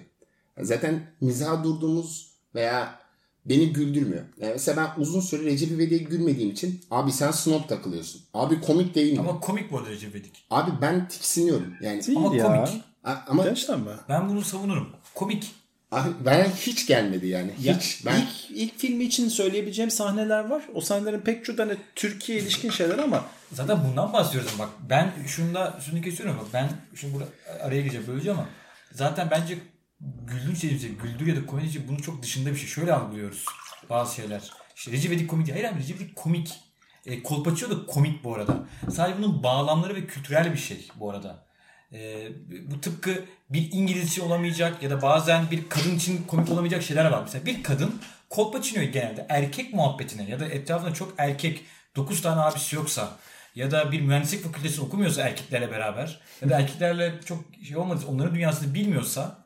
Zaten mizaha durduğumuz veya beni güldürmüyor. Yani mesela ben uzun süre Recep İvedik'e gülmediğim için abi sen snob takılıyorsun. Abi komik değil mi? Ama komik bu arada Recep İvedik. Abi ben tiksiniyorum. Yani Değil Ama ya. komik. A- ama Gerçekten mi? Ben bunu savunurum. Komik. abi bana hiç gelmedi yani. Ya, Hiç. Ben ilk, ilk filmi için söyleyebileceğim sahneler var. O sahnelerin pek çoğu da hani Türkiye ilişkin şeyler ama Zaten bundan bahsediyoruz bak. Ben şunda şunu kesiyorum bak. Ben şimdi burada araya gireceğim böleceğim ama zaten bence güldüğünç dediğimiz şey, güldür ya da komedi için bunun çok dışında bir şey. Şöyle algılıyoruz bazı şeyler. İşte Recep İvedik komik. Hayır abi Recep İvedik komik. E, Kolpaçino da komik bu arada. Sadece bunun bağlamları ve kültürel bir şey bu arada. E, bu tıpkı bir İngilizce olamayacak ya da bazen bir kadın için komik olamayacak şeyler var. Mesela bir kadın Kolpaçino'yu genelde erkek muhabbetine ya da etrafında çok erkek 9 tane abisi yoksa ya da bir mühendislik fakültesi okumuyorsa erkeklerle beraber ya da erkeklerle çok şey olmadıysa onların dünyasını bilmiyorsa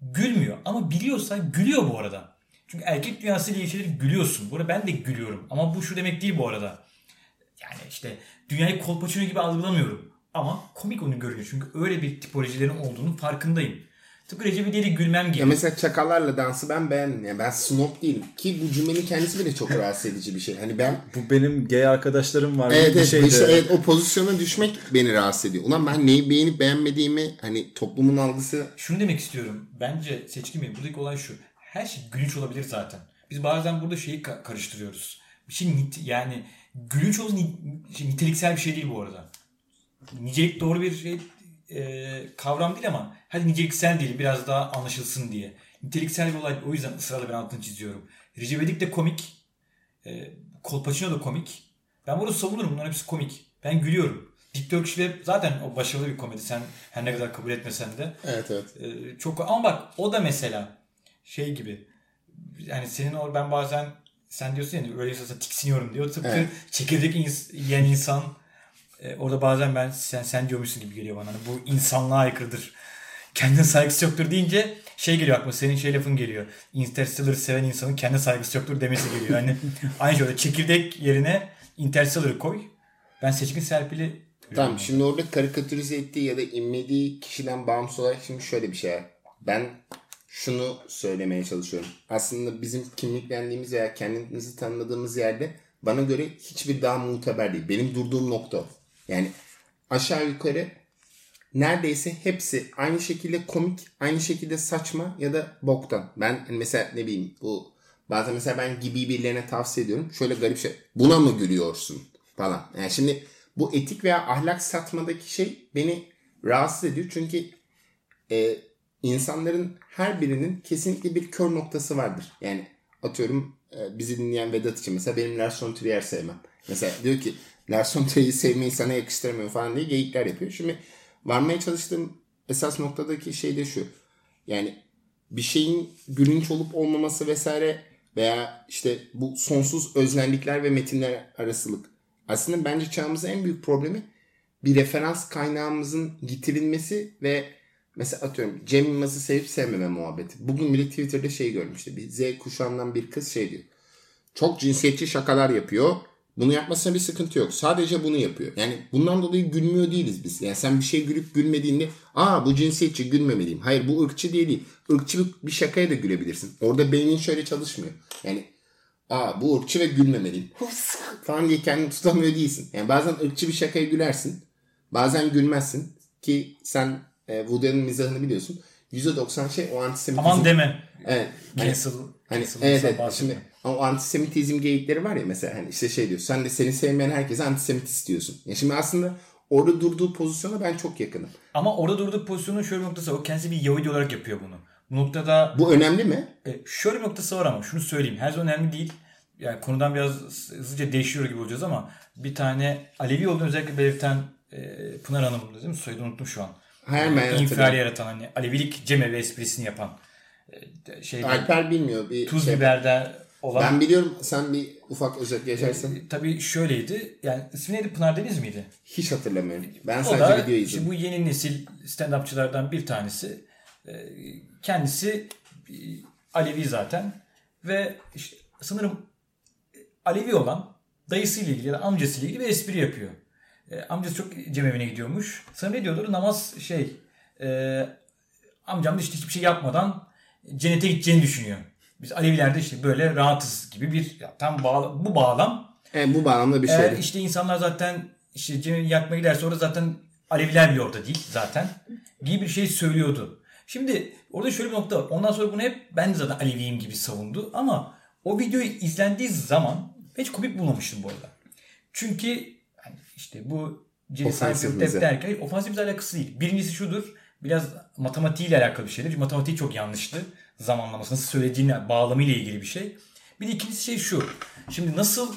gülmüyor. Ama biliyorsa gülüyor bu arada. Çünkü erkek dünyasıyla ilgili şeyleri gülüyorsun. Bu arada ben de gülüyorum. Ama bu şu demek değil bu arada. Yani işte dünyayı kolpaçino gibi algılamıyorum. Ama komik onu görünüyor. Çünkü öyle bir tipolojilerin olduğunu farkındayım. Tıpkı Recep İvedik'e gülmem ya gibi. mesela çakallarla dansı ben beğendim. Yani ben snob değilim. Ki bu cümlenin kendisi bile çok rahatsız edici bir şey. Hani ben bu benim gay arkadaşlarım var. Evet bir evet, şeydi. işte, evet o pozisyona düşmek beni rahatsız ediyor. Ulan ben neyi beğenip beğenmediğimi hani toplumun algısı Şunu demek istiyorum. Bence seçkin benim. Buradaki olay şu. Her şey gülünç olabilir zaten. Biz bazen burada şeyi ka- karıştırıyoruz. Bir şey nit- yani gülünç olsun ni- şey, niteliksel bir şey değil bu arada. Nicelik doğru bir şey e, kavram değil ama hadi niceliksel değil biraz daha anlaşılsın diye. Niteliksel bir olay o yüzden ısrarla ben altını çiziyorum. Recep İvedik de komik. E, Kolpaçino da komik. Ben burada savunurum bunların hepsi komik. Ben gülüyorum. Dick Turkish Web zaten o başarılı bir komedi. Sen her ne kadar kabul etmesen de. evet evet. Ee, çok ama bak o da mesela şey gibi yani senin o ben bazen sen diyorsun ya öyle tiksiniyorum diyor. Tıpkı Evet. çekirdek ins- yiyen insan e, orada bazen ben sen sen diyormuşsun gibi geliyor bana. Hani bu insanlığa aykırıdır. Kendine saygısı yoktur deyince şey geliyor aklıma senin şey lafın geliyor. Interstellar'ı seven insanın kendi saygısı yoktur demesi geliyor. Hani aynı şöyle çekirdek yerine Interstellar'ı koy. Ben seçkin Serpil'i Tamam şimdi orada karikatürize ettiği ya da inmediği kişiden bağımsız olarak şimdi şöyle bir şey. Ben şunu söylemeye çalışıyorum. Aslında bizim kimliklendiğimiz veya kendimizi tanımladığımız yerde bana göre hiçbir daha muteber değil. Benim durduğum nokta. Yani aşağı yukarı neredeyse hepsi aynı şekilde komik, aynı şekilde saçma ya da boktan. Ben hani mesela ne bileyim bu bazen mesela ben gibi birilerine tavsiye ediyorum. Şöyle garip şey. Buna mı gülüyorsun falan. Yani şimdi bu etik veya ahlak satmadaki şey beni rahatsız ediyor. Çünkü e, insanların her birinin kesinlikle bir kör noktası vardır. Yani atıyorum e, bizi dinleyen Vedat için mesela benim Lars von Trier sevmem. Mesela diyor ki Lars von Trier'i sevmeyi sana yakıştıramıyor falan diye geyikler yapıyor. Şimdi varmaya çalıştığım esas noktadaki şey de şu. Yani bir şeyin gülünç olup olmaması vesaire veya işte bu sonsuz özlenlikler ve metinler arasılık. Aslında bence çağımızın en büyük problemi bir referans kaynağımızın getirilmesi ve mesela atıyorum Cem Yılmaz'ı sevip sevmeme muhabbeti. Bugün bile Twitter'da şey görmüştü. Bir Z kuşağından bir kız şey diyor. Çok cinsiyetçi şakalar yapıyor. Bunu yapmasına bir sıkıntı yok. Sadece bunu yapıyor. Yani bundan dolayı gülmüyor değiliz biz. Yani sen bir şey gülüp gülmediğinde aa bu cinsiyetçi gülmemeliyim. Hayır bu ırkçı diye değil. Irkçılık bir şakaya da gülebilirsin. Orada beynin şöyle çalışmıyor. Yani aa bu ırkçı ve gülmemeliyim. falan diye kendini tutamıyor değilsin. Yani bazen ırkçı bir şakaya gülersin. Bazen gülmezsin. Ki sen e, Woody Allen'ın mizahını biliyorsun. %90 şey o antisemitizm. Aman deme. Evet. Hani, Cancel. hani, cancel evet, evet. Şimdi ama o antisemitizm geyikleri var ya mesela hani işte şey diyor. Sen de seni sevmeyen herkese antisemitist diyorsun. Ya şimdi aslında orada durduğu pozisyona ben çok yakınım. Ama orada durduğu pozisyonun şöyle bir noktası var. O kendisi bir Yahudi olarak yapıyor bunu. Bu noktada Bu önemli mi? e, şöyle bir noktası var ama şunu söyleyeyim. Her zaman önemli değil. Yani konudan biraz hızlıca değişiyor gibi olacağız ama bir tane Alevi olduğunu özellikle belirten e, Pınar Hanım değil mi? Soyadını unuttum şu an. Hayır ben İnfial yaratan hani Alevilik cemevi esprisini yapan e, şeyde, Alper bilmiyor. Bir tuz şey. biberde olan Ben biliyorum sen bir ufak özet geçersen. E, tabii şöyleydi. Yani ismi neydi? Pınar Deniz miydi? Hiç hatırlamıyorum. Ben O sadece da video izledim. bu yeni nesil stand-upçılardan bir tanesi. Ee, Kendisi e, Alevi zaten ve işte sanırım e, Alevi olan dayısıyla ilgili ya da amcasıyla ilgili bir espri yapıyor. Ee, Amcası çok cemevine gidiyormuş. Sanırım ne diyorlar? Namaz şey e, amcam da işte hiçbir şey yapmadan cennete gideceğini düşünüyor. Biz Alevilerde işte böyle rahatız gibi bir ya tam bağla, bu bağlam Evet, bu bağlamda bir şey. işte insanlar zaten işte cemevi yakmaya giderse orada zaten Aleviler bile orada değil zaten gibi bir şey söylüyordu. Şimdi orada şöyle bir nokta var. Ondan sonra bunu hep ben de zaten Aleviyim gibi savundu ama o videoyu izlendiği zaman hiç komik bulmamıştım bu arada. Çünkü yani işte bu Jerry Ofansif Seinfeld mizah. hep derken hayır, ofansif alakası değil. Birincisi şudur. Biraz matematiğiyle alakalı bir şeydir. Çünkü matematiği çok yanlıştı. Zamanlaması, nasıl söylediğine, bağlamıyla ilgili bir şey. Bir de ikincisi şey şu. Şimdi nasıl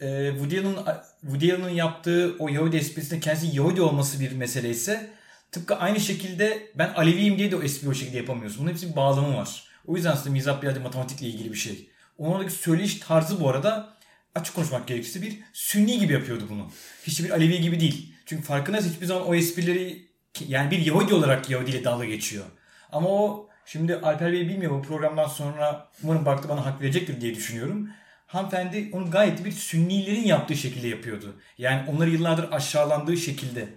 e, Woody Allen'ın Woody Allen'ın yaptığı o Yahudi esprisinde kendisi Yahudi olması bir mesele ise tıpkı aynı şekilde ben Aleviyim diye de o espriyi o şekilde yapamıyorsun. Bunun hepsi bir bağlamı var. O yüzden aslında mizah da matematikle ilgili bir şey. Onun oradaki söyleyiş tarzı bu arada açık konuşmak gerekirse bir sünni gibi yapıyordu bunu. Hiçbir Alevi gibi değil. Çünkü farkındaysa hiçbir zaman o esprileri yani bir Yahudi olarak Yahudi ile dalga geçiyor. Ama o şimdi Alper Bey bilmiyor bu programdan sonra umarım baktı bana hak verecektir diye düşünüyorum. Hanımefendi onu gayet bir sünnilerin yaptığı şekilde yapıyordu. Yani onları yıllardır aşağılandığı şekilde.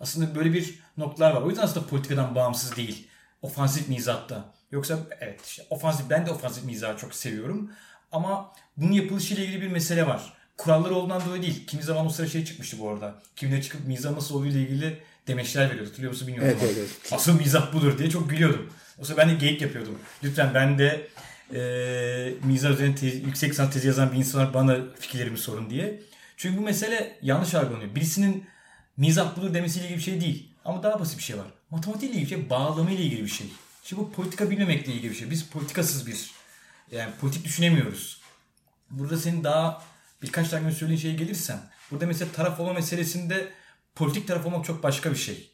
Aslında böyle bir noktalar var. O yüzden aslında politikadan bağımsız değil. Ofansif mizatta. Yoksa evet işte ofansif ben de ofansif mizahı çok seviyorum. Ama bunun yapılışıyla ilgili bir mesele var. Kuralları olduğundan dolayı değil. Kimi zaman o sıra şey çıkmıştı bu arada. Kimine çıkıp mizah nasıl olduğu ile ilgili demeçler veriyordu. Hatırlıyor musun bilmiyorum Evet, ama. evet, evet. Asıl mizah budur diye çok gülüyordum. O sırada ben de geyik yapıyordum. Lütfen ben de e, mizah üzerine tez- yüksek sanat tezi yazan bir insan olarak bana fikirlerimi sorun diye. Çünkü bu mesele yanlış algılanıyor. Birisinin mizah budur demesiyle ilgili bir şey değil. Ama daha basit bir şey var. Matematikle ilgili bir şey, bağlamayla ilgili bir şey. Şimdi bu politika bilmemekle ilgili bir şey. Biz politikasız bir, yani politik düşünemiyoruz. Burada senin daha birkaç tane söylediğin şeye gelirsen, burada mesela taraf olma meselesinde politik taraf olmak çok başka bir şey.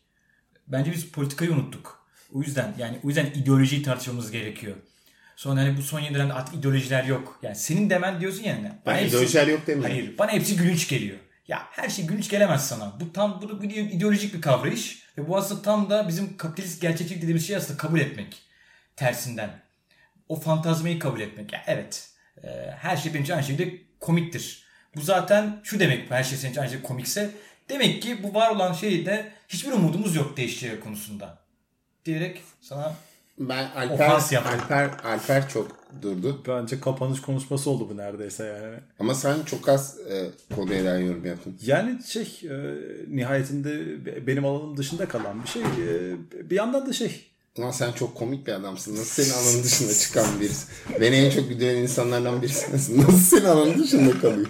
Bence biz politikayı unuttuk. O yüzden yani o yüzden ideolojiyi tartışmamız gerekiyor. Sonra hani bu son yeni dönemde artık ideolojiler yok. Yani senin demen diyorsun yani. Ben hepsi- ideolojiler yok demiyorum. Hayır. Bana hepsi gülünç geliyor. Ya her şey gülünç gelemez sana. Bu tam bu, bu ideolojik bir kavrayış. Ve bu aslında tam da bizim kapitalist gerçeklik dediğimiz şeyi aslında kabul etmek. Tersinden. O fantazmayı kabul etmek. Ya evet. e, her şey benim için aynı şekilde komiktir. Bu zaten şu demek her şey senin için aynı şekilde komikse. Demek ki bu var olan şeyde hiçbir umudumuz yok değişeceği konusunda. Diyerek sana Ben Alper, Ofans yaptım. Alper, Alper çok durdu. Bence kapanış konuşması oldu bu neredeyse yani. Ama sen çok az e, konuya dair yorum yaptın. Yani şey e, nihayetinde be- benim alanım dışında kalan bir şey. E, bir yandan da şey Ulan sen çok komik bir adamsın. Nasıl senin alanın dışında çıkan birisi? Beni en çok güldüren insanlardan birisi. Nasıl senin alanın dışında kalıyor?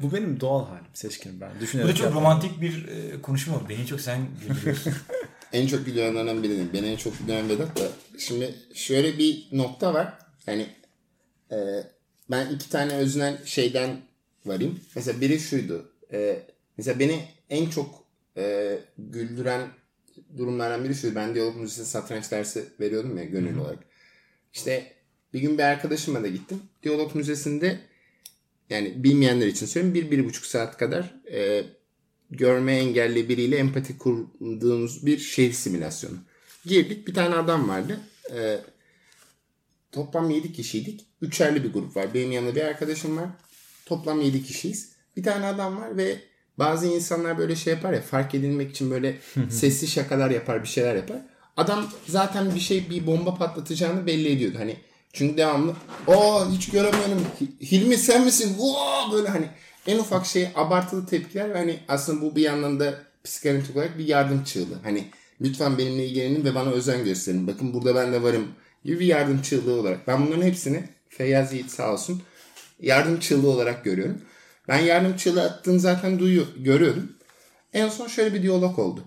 bu benim doğal halim seçkin ben. bu Düşünerek da çok yapmam. romantik bir e, konuşma oldu. Beni çok sen güldürüyorsun. En çok güldürenlerden biriyim. Beni en çok güldüren Vedat da. Şimdi şöyle bir nokta var. Yani e, ben iki tane öznel şeyden varayım. Mesela biri şuydu. E, Mesela beni en çok e, güldüren durumlardan biri şu. Ben diyalog müziği satranç dersi veriyordum ya gönüllü olarak. İşte bir gün bir arkadaşımla da gittim. Diyalog Müzesi'nde yani bilmeyenler için söyleyeyim bir, bir buçuk saat kadar e, görme engelli biriyle empati kurduğumuz bir şehir simülasyonu. Girdik bir tane adam vardı. E, toplam 7 kişiydik. Üçerli bir grup var. Benim yanımda bir arkadaşım var. Toplam 7 kişiyiz. Bir tane adam var ve bazı insanlar böyle şey yapar ya fark edilmek için böyle sesli şakalar yapar bir şeyler yapar. Adam zaten bir şey bir bomba patlatacağını belli ediyordu. Hani çünkü devamlı o hiç göremiyorum Hilmi sen misin? Oo! böyle hani en ufak şey abartılı tepkiler ve hani aslında bu bir yandan da psikanalitik olarak bir yardım çığlığı. Hani lütfen benimle ilgilenin ve bana özen gösterin. Bakın burada ben de varım gibi bir yardım çığlığı olarak. Ben bunların hepsini Feyyaz Yiğit sağ olsun yardım çığlığı olarak görüyorum. Ben yardım çığlığı attığını zaten duyuyor, görüyordum. En son şöyle bir diyalog oldu.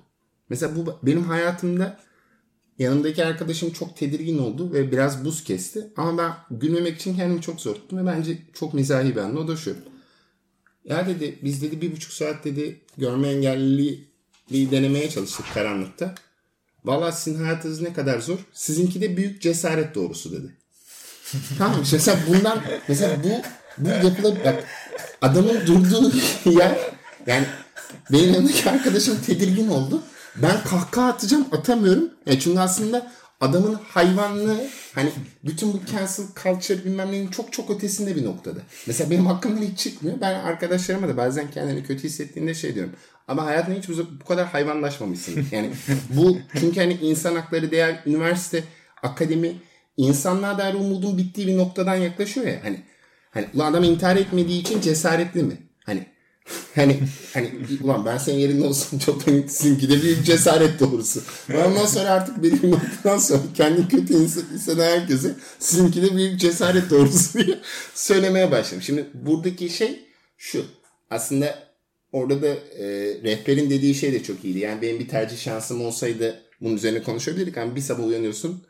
Mesela bu benim hayatımda yanımdaki arkadaşım çok tedirgin oldu ve biraz buz kesti. Ama ben gülmemek için kendimi çok zor tuttum ve bence çok mizahi bir anla. O da şu. Ya dedi biz dedi bir buçuk saat dedi görme engelliliği denemeye çalıştık karanlıkta. Valla sizin hayatınız ne kadar zor. Sizinki de büyük cesaret doğrusu dedi. tamam mesela bundan mesela bu bu. Bak, adamın durduğu yer yani benim yanındaki arkadaşım tedirgin oldu. Ben kahkaha atacağım atamıyorum. Yani çünkü aslında adamın hayvanlığı hani bütün bu cancel culture bilmem neyin çok çok ötesinde bir noktada. Mesela benim hakkımdan hiç çıkmıyor. Ben arkadaşlarıma da bazen kendini kötü hissettiğinde şey diyorum. Ama hayatında hiç bu kadar hayvanlaşmamışsın. Yani bu çünkü hani insan hakları değer üniversite akademi insanlığa dair umudun bittiği bir noktadan yaklaşıyor ya. Hani hani ulan adam intihar etmediği için cesaretli mi? Hani hani hani ulan ben senin yerinde olsam çok sizinki de büyük cesaret doğrusu. Ondan sonra artık bir noktadan sonra kendi kötü hisseden herkese sizinki de büyük cesaret doğrusu diye söylemeye başladım. Şimdi buradaki şey şu. Aslında orada da e, rehberin dediği şey de çok iyiydi. Yani benim bir tercih şansım olsaydı bunun üzerine konuşabilirdik. Ama bir sabah uyanıyorsun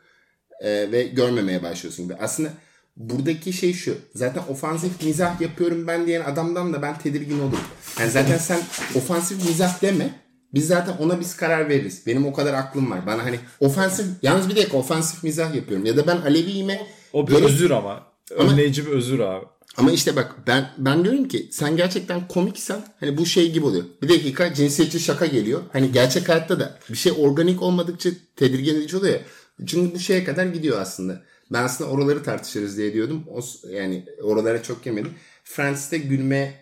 e, ve görmemeye başlıyorsun gibi. Aslında buradaki şey şu. Zaten ofansif mizah yapıyorum ben diyen adamdan da ben tedirgin olurum. Yani zaten sen ofansif mizah deme. Biz zaten ona biz karar veririz. Benim o kadar aklım var. Bana hani ofansif, yalnız bir dakika ofansif mizah yapıyorum. Ya da ben Alevi'yime... O bir göre... özür ama. Önleyici bir özür abi. Ama işte bak ben ben diyorum ki sen gerçekten komiksen hani bu şey gibi oluyor. Bir dakika cinsiyetçi şaka geliyor. Hani gerçek hayatta da bir şey organik olmadıkça tedirgin edici oluyor ya. Çünkü bu şeye kadar gidiyor aslında. Ben aslında oraları tartışırız diye diyordum. O, yani oralara çok yemedim. Friends'te gülme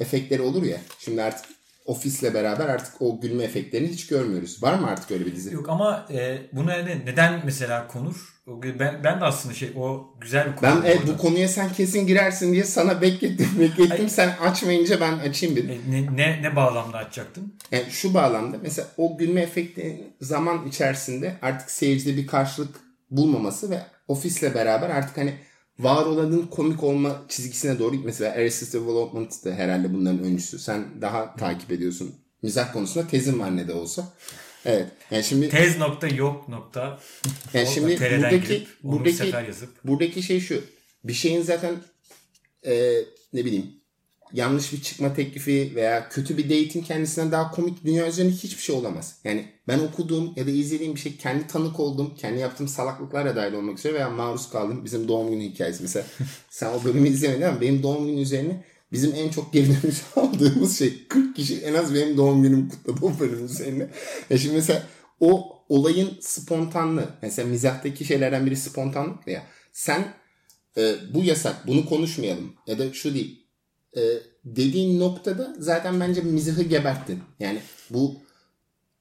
efektleri olur ya. Şimdi artık Ofis'le beraber artık o gülme efektlerini hiç görmüyoruz. Var mı artık öyle bir dizi? Yok ama e, buna ne, neden mesela konur? Ben, ben de aslında şey o güzel bir konu. Ben evet, bu konuya sen kesin girersin diye sana beklettim beklettim. Sen açmayınca ben açayım dedim. E, ne, ne, ne bağlamda açacaktın? Yani şu bağlamda mesela o gülme efekti zaman içerisinde artık seyircide bir karşılık bulmaması ve ofisle beraber artık hani var olanın komik olma çizgisine doğru gitmesi ve Arrested Development da herhalde bunların öncüsü. Sen daha takip ediyorsun. Mizah konusunda tezin var ne de olsa. Evet. Yani şimdi tez nokta yok nokta. Yani şimdi buradaki girip, buradaki buradaki şey şu. Bir şeyin zaten e, ne bileyim yanlış bir çıkma teklifi veya kötü bir date'in kendisinden daha komik dünya üzerinde hiçbir şey olamaz. Yani ben okuduğum ya da izlediğim bir şey kendi tanık oldum. Kendi yaptığım salaklıklarla dahil olmak üzere veya maruz kaldım. Bizim doğum günü hikayesi mesela. Sen o bölümü izlemedin ama benim doğum günü üzerine bizim en çok geri dönüş aldığımız şey 40 kişi en az benim doğum günümü kutladı o bölüm üzerine. Ya şimdi mesela o olayın spontanlığı. Mesela mizahtaki şeylerden biri spontanlık ya. Sen e, bu yasak bunu konuşmayalım ya da şu değil e, dediğin noktada zaten bence mizahı geberttin. Yani bu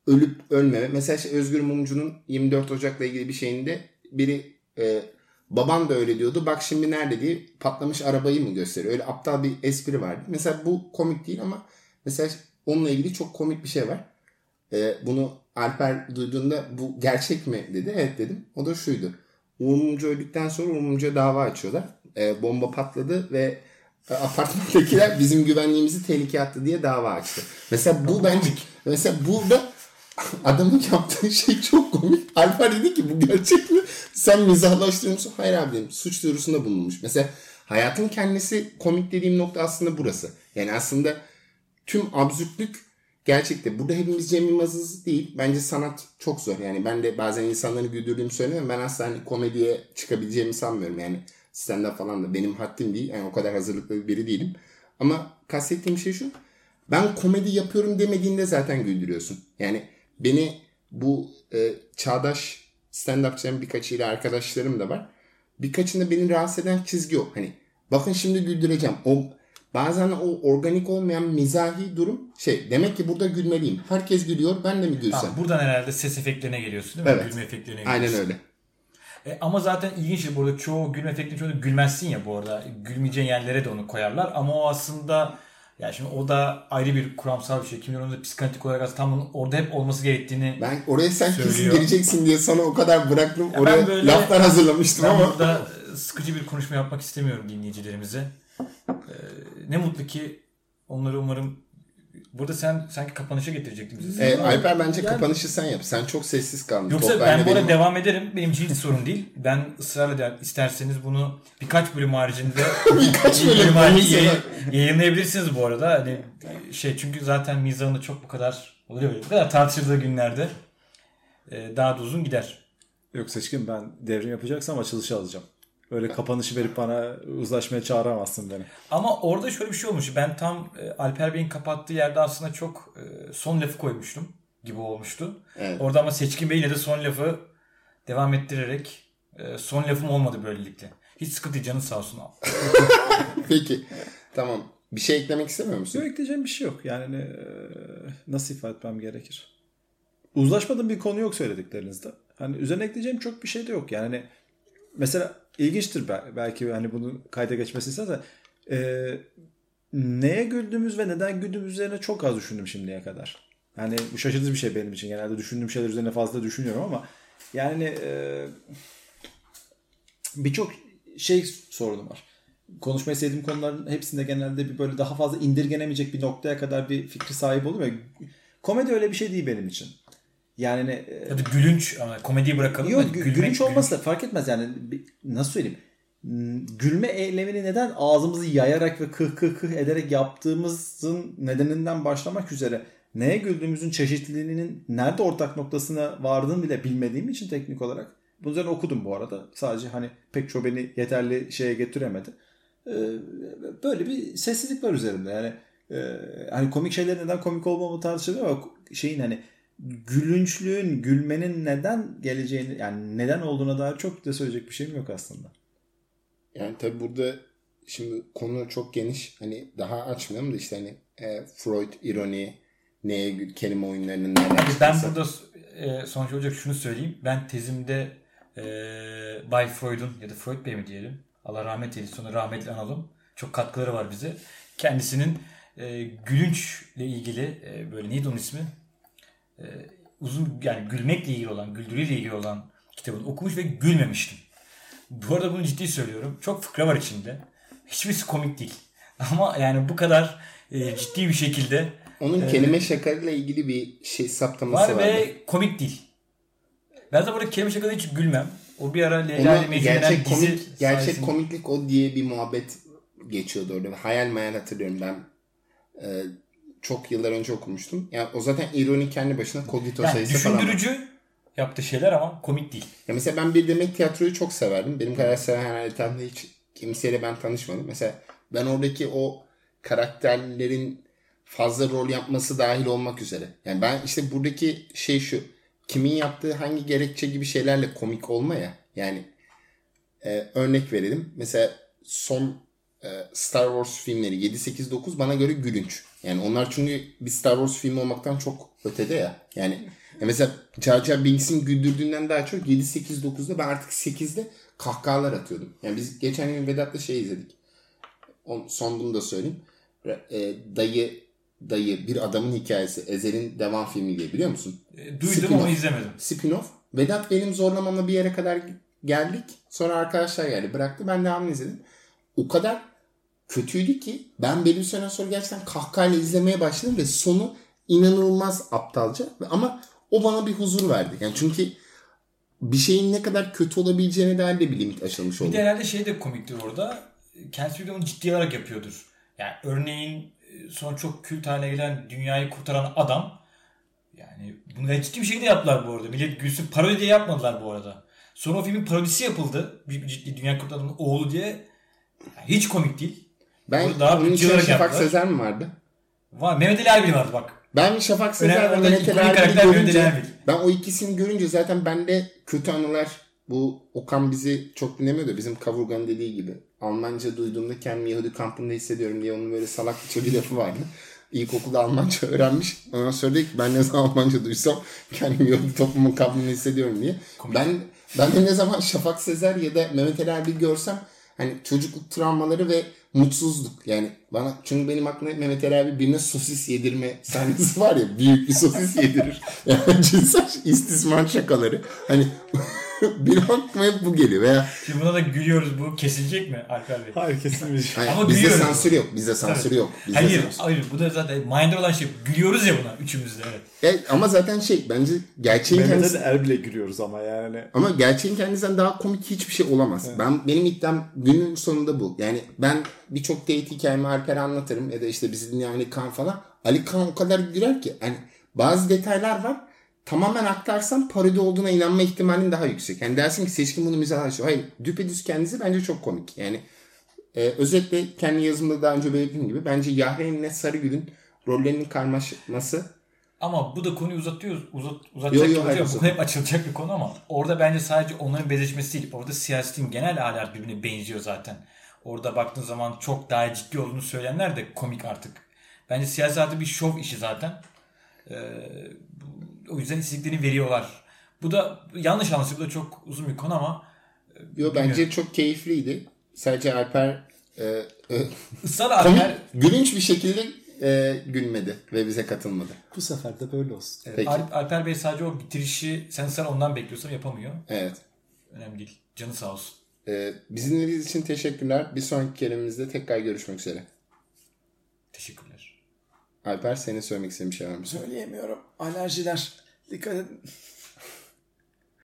ölüp ölmeme. Mesela işte Özgür Mumcu'nun 24 Ocak'la ilgili bir şeyinde biri e, baban da öyle diyordu. Bak şimdi nerede diye patlamış arabayı mı gösteriyor. Öyle aptal bir espri vardı. Mesela bu komik değil ama mesela onunla ilgili çok komik bir şey var. E, bunu Alper duyduğunda bu gerçek mi dedi. Evet dedim. O da şuydu. Uğur Mumcu öldükten sonra Uğur Mumcu'ya dava açıyorlar. E, bomba patladı ve apartmandakiler bizim güvenliğimizi tehlikeye attı diye dava açtı. Mesela bu bence mesela burada adamın yaptığı şey çok komik. Alper dedi ki bu gerçek mi? Sen mizahlaştırıyor musun? Hayır abi dedim. Suç duyurusunda bulunmuş. Mesela hayatın kendisi komik dediğim nokta aslında burası. Yani aslında tüm absürtlük gerçekte. Burada hepimiz Cem Yılmaz'ız değil. Bence sanat çok zor. Yani ben de bazen insanları güldürdüğümü söylüyorum. Ben asla hani komediye çıkabileceğimi sanmıyorum. Yani stand-up falan da benim haddim değil. Yani o kadar hazırlıklı biri değilim. Ama kastettiğim şey şu. Ben komedi yapıyorum demediğinde zaten güldürüyorsun. Yani beni bu e, çağdaş stand-upçıların birkaçıyla arkadaşlarım da var. Birkaçında beni rahatsız eden çizgi o. Hani bakın şimdi güldüreceğim. O bazen o organik olmayan mizahi durum şey demek ki burada gülmeliyim. Herkes gülüyor ben de mi gülsem? Tamam, buradan herhalde ses efektlerine geliyorsun değil mi? Evet. Gülme efektlerine geliyorsun. Aynen öyle. E, ama zaten ilginç şey burada çoğu gülme efektinin çoğu gülmezsin ya bu arada. Gülmeyeceğin yerlere de onu koyarlar ama o aslında ya şimdi o da ayrı bir kuramsal bir şey. Kimler onu da psikanalitik olarak aslında tam orada hep olması gerektiğini Ben oraya sen kesin Söylüyor. geleceksin diye sana o kadar bıraktım. ben oraya böyle- laflar hazırlamıştım Ben ama. burada sıkıcı bir konuşma yapmak istemiyorum dinleyicilerimize. Ee, ne mutlu ki onları umarım burada sen sanki kapanışa getirecektin bizi. E, Alper bence Yani- kapanışı sen yap. Sen çok sessiz kaldın. Yoksa Top ben bende bu arada benim- devam ederim. Benim için hiç sorun değil. Ben ısrarla der, isterseniz bunu birkaç bölüm haricinde Birkaç bölüm bölüm harici olursa da- yayın- yayınlayabilirsiniz bu arada. Hani şey çünkü zaten mizahını çok bu kadar oluyor böyle. Bu kadar tartışıldığı günlerde e, daha da uzun gider. Yok seçkin ben devrim yapacaksam açılışı alacağım. Öyle kapanışı verip bana uzlaşmaya çağıramazsın beni. Ama orada şöyle bir şey olmuş. Ben tam e, Alper Bey'in kapattığı yerde aslında çok e, son lafı koymuştum gibi olmuştu. Evet. Orada ama Seçkin Bey yine de son lafı devam ettirerek e, son lafım olmadı böylelikle. Hiç sıkıntı değil, canın sağ olsun abi. Peki. Tamam. Bir şey eklemek istemiyor musun? Yok ekleyeceğim bir şey yok. Yani e, nasıl ifade etmem gerekir? Uzlaşmadığım bir konu yok söylediklerinizde. Hani üzerine ekleyeceğim çok bir şey de yok. Yani hani mesela ilginçtir bel- belki hani bunu kayda geçmesi istersen e, neye güldüğümüz ve neden güldüğümüz üzerine çok az düşündüm şimdiye kadar. Yani bu şaşırtıcı bir şey benim için. Genelde düşündüğüm şeyler üzerine fazla düşünüyorum ama yani e, birçok şey sorunum var. Konuşmayı sevdiğim konuların hepsinde genelde bir böyle daha fazla indirgenemeyecek bir noktaya kadar bir fikri sahip ya. Komedi öyle bir şey değil benim için. Yani e, Ya da gülünç ama komediyi bırakalım Yok gülmek- gülünç olması da fark etmez yani. Nasıl söyleyeyim? Hmm, gülme eylemini neden ağzımızı yayarak ve kıh kıh kıh ederek yaptığımızın nedeninden başlamak üzere neye güldüğümüzün çeşitliliğinin nerede ortak noktasına vardığını bile bilmediğim için teknik olarak bunun üzerine okudum bu arada. Sadece hani pek çok beni yeterli şeye getiremedi. Ee, böyle bir sessizlik var üzerimde. Yani e, hani komik şeyler neden komik olmamı tartışılıyor ama şeyin hani gülünçlüğün, gülmenin neden geleceğini yani neden olduğuna dair çok da söyleyecek bir şeyim yok aslında. Yani tabi burada şimdi konu çok geniş. Hani daha açmayalım da işte hani e, Freud, ironi, neye kelime oyunlarının neler Abi ben çıkması. burada e, sonuç olacak şunu söyleyeyim. Ben tezimde e, Bay Freud'un ya da Freud Bey mi diyelim. Allah rahmet eylesin. Sonra rahmetli analım. Çok katkıları var bize. Kendisinin e, gülünçle ilgili e, böyle neydi onun ismi? E, uzun yani gülmekle ilgili olan, güldürüyle ilgili olan kitabını okumuş ve gülmemiştim. Bu arada bunu ciddi söylüyorum. Çok fıkra var içinde. Hiçbirisi komik değil. Ama yani bu kadar e, ciddi bir şekilde Onun kelime şakarıyla ilgili bir şey saptaması var vardı. ve komik değil. Ben de burada kelime şakada hiç gülmem. O bir ara Leyla ile Onun Mecnun denen gerçek dizi komik, gerçek sayesinde- komiklik o diye bir muhabbet geçiyordu orada. Hayal meyal hatırlıyorum ben. e, çok yıllar önce okumuştum. Yani o zaten ironi kendi başına kogito yani sayısı falan var. düşündürücü yaptığı şeyler ama komik değil. Ya mesela ben bir demek tiyatroyu çok severdim. Benim kadar seven herhalde hiç kimseyle ben tanışmadım. Mesela ben oradaki o karakterlerin fazla rol yapması dahil olmak üzere. Yani ben işte buradaki şey şu. Kimin yaptığı hangi gerekçe gibi şeylerle komik olma ya. Yani e, örnek verelim. Mesela son e, Star Wars filmleri 7, 8, 9 bana göre gülünç. Yani onlar çünkü bir Star Wars filmi olmaktan çok ötede ya. Yani ya mesela Jar Jar Binks'in güldürdüğünden daha çok 7, 8, 9'da ben artık 8'de kahkahalar atıyordum. Yani biz geçen gün Vedat'la şey izledik. On, son bunu da söyleyeyim. E, dayı dayı bir adamın hikayesi Ezel'in devam filmi diye biliyor musun? E, Duydum Spin-off. ama izlemedim. spin-off. Vedat benim zorlamamla bir yere kadar geldik. Sonra arkadaşlar geldi bıraktı. Ben devamını izledim. O kadar kötüydü ki ben belli bir süre sonra gerçekten kahkahayla izlemeye başladım ve sonu inanılmaz aptalca. Ama o bana bir huzur verdi. Yani çünkü bir şeyin ne kadar kötü olabileceğine dair de bir limit aşılmış Bir oldu. de herhalde şey de komiktir orada. Kendisi bir de onu ciddi olarak yapıyordur. Yani örneğin e, sonra çok kült haline gelen dünyayı kurtaran adam yani bunu ciddi bir şekilde yaptılar bu arada. Millet gülsün parodi diye yapmadılar bu arada. Sonra o filmin parodisi yapıldı. Bir, bir ciddi dünya kurtaranın oğlu diye. Yani hiç komik değil. Ben Bunu daha onun olarak Şafak yaptılar. Sezer mi vardı? Var. Mehmet Ali Erbil vardı bak. Ben Şafak Sezer ve Mehmet Ali Erbil'i görünce ben o ikisini görünce zaten bende kötü anılar bu Okan bizi çok dinlemiyor da bizim Kavurgan dediği gibi. Almanca duyduğumda kendimi Yahudi kampında hissediyorum diye onun böyle salakça bir lafı vardı. İlkokulda Almanca öğrenmiş. Ondan sonra dedi ki ben ne zaman Almanca duysam kendimi Yahudi toplumun kampında hissediyorum diye. Ben ben de ne zaman Şafak Sezer ya da Mehmet Ali Erbil görsem hani çocukluk travmaları ve mutsuzluk yani bana çünkü benim aklıma Mehmet Ali Erbil birine sosis yedirme sahnesi var ya büyük bir sosis yedirir. Yani cinsel istismar şakaları. Hani benim aklıma hep bu geliyor veya Şimdi buna da gülüyoruz. Bu kesilecek mi Alper Bey? Hayır kesilmiş. hani Ama bizde gülüyoruz. sansür yok. Bizde sansür yok. Bizde Hayır, sansür- hayır. Bu da zaten minder olan şey. Gülüyoruz ya buna üçümüz de. Evet. Evet, ama zaten şey bence gerçeğin Mehmet kendisi Ali Erbil'e gülüyoruz ama yani. Ama gerçeğin kendisinden daha komik hiçbir şey olamaz. Ben benim iddiam günün sonunda bu. Yani ben birçok date hikayemi Alper'e anlatırım ya da işte bizi dinleyen Ali Kaan falan. Ali Kaan o kadar güler ki. Hani bazı detaylar var. Tamamen aktarsam parodi olduğuna inanma ihtimalin daha yüksek. Yani dersin ki seçkin bunu mizah açıyor. Hayır düpedüz kendisi bence çok komik. Yani e, özetle kendi yazımda daha önce belirttiğim gibi bence Yahren ile Sarıgül'ün rollerinin karmaşması Ama bu da konuyu uzatıyoruz. Uzat, uzatacak Yo, yo, hayır. Bu hep açılacak bir konu ama orada bence sadece onların benzeşmesi değil. Orada siyasetin genel ahlak birbirine benziyor zaten. Orada baktığın zaman çok daha ciddi olduğunu söyleyenler de komik artık. Bence siyaset artık bir şov işi zaten. Ee, o yüzden istediklerini veriyorlar. Bu da yanlış anlaşılıyor. Bu da çok uzun bir konu ama Yo, bence çok keyifliydi. Sadece Alper e, e, Alper, gülünç bir şekilde e, gülmedi ve bize katılmadı. Bu sefer de böyle olsun. Evet, Peki. Alp- Alper Bey sadece o bitirişi sen sen ondan bekliyorsan yapamıyor. Evet. Önemli değil. Canı sağ olsun. E, bizi dinlediğiniz için teşekkürler. Bir sonraki kelimemizde tekrar görüşmek üzere. Teşekkürler. Alper senin söylemek istediğin bir şey var mı? Söyleyemiyorum. Alerjiler. Dikkat edin.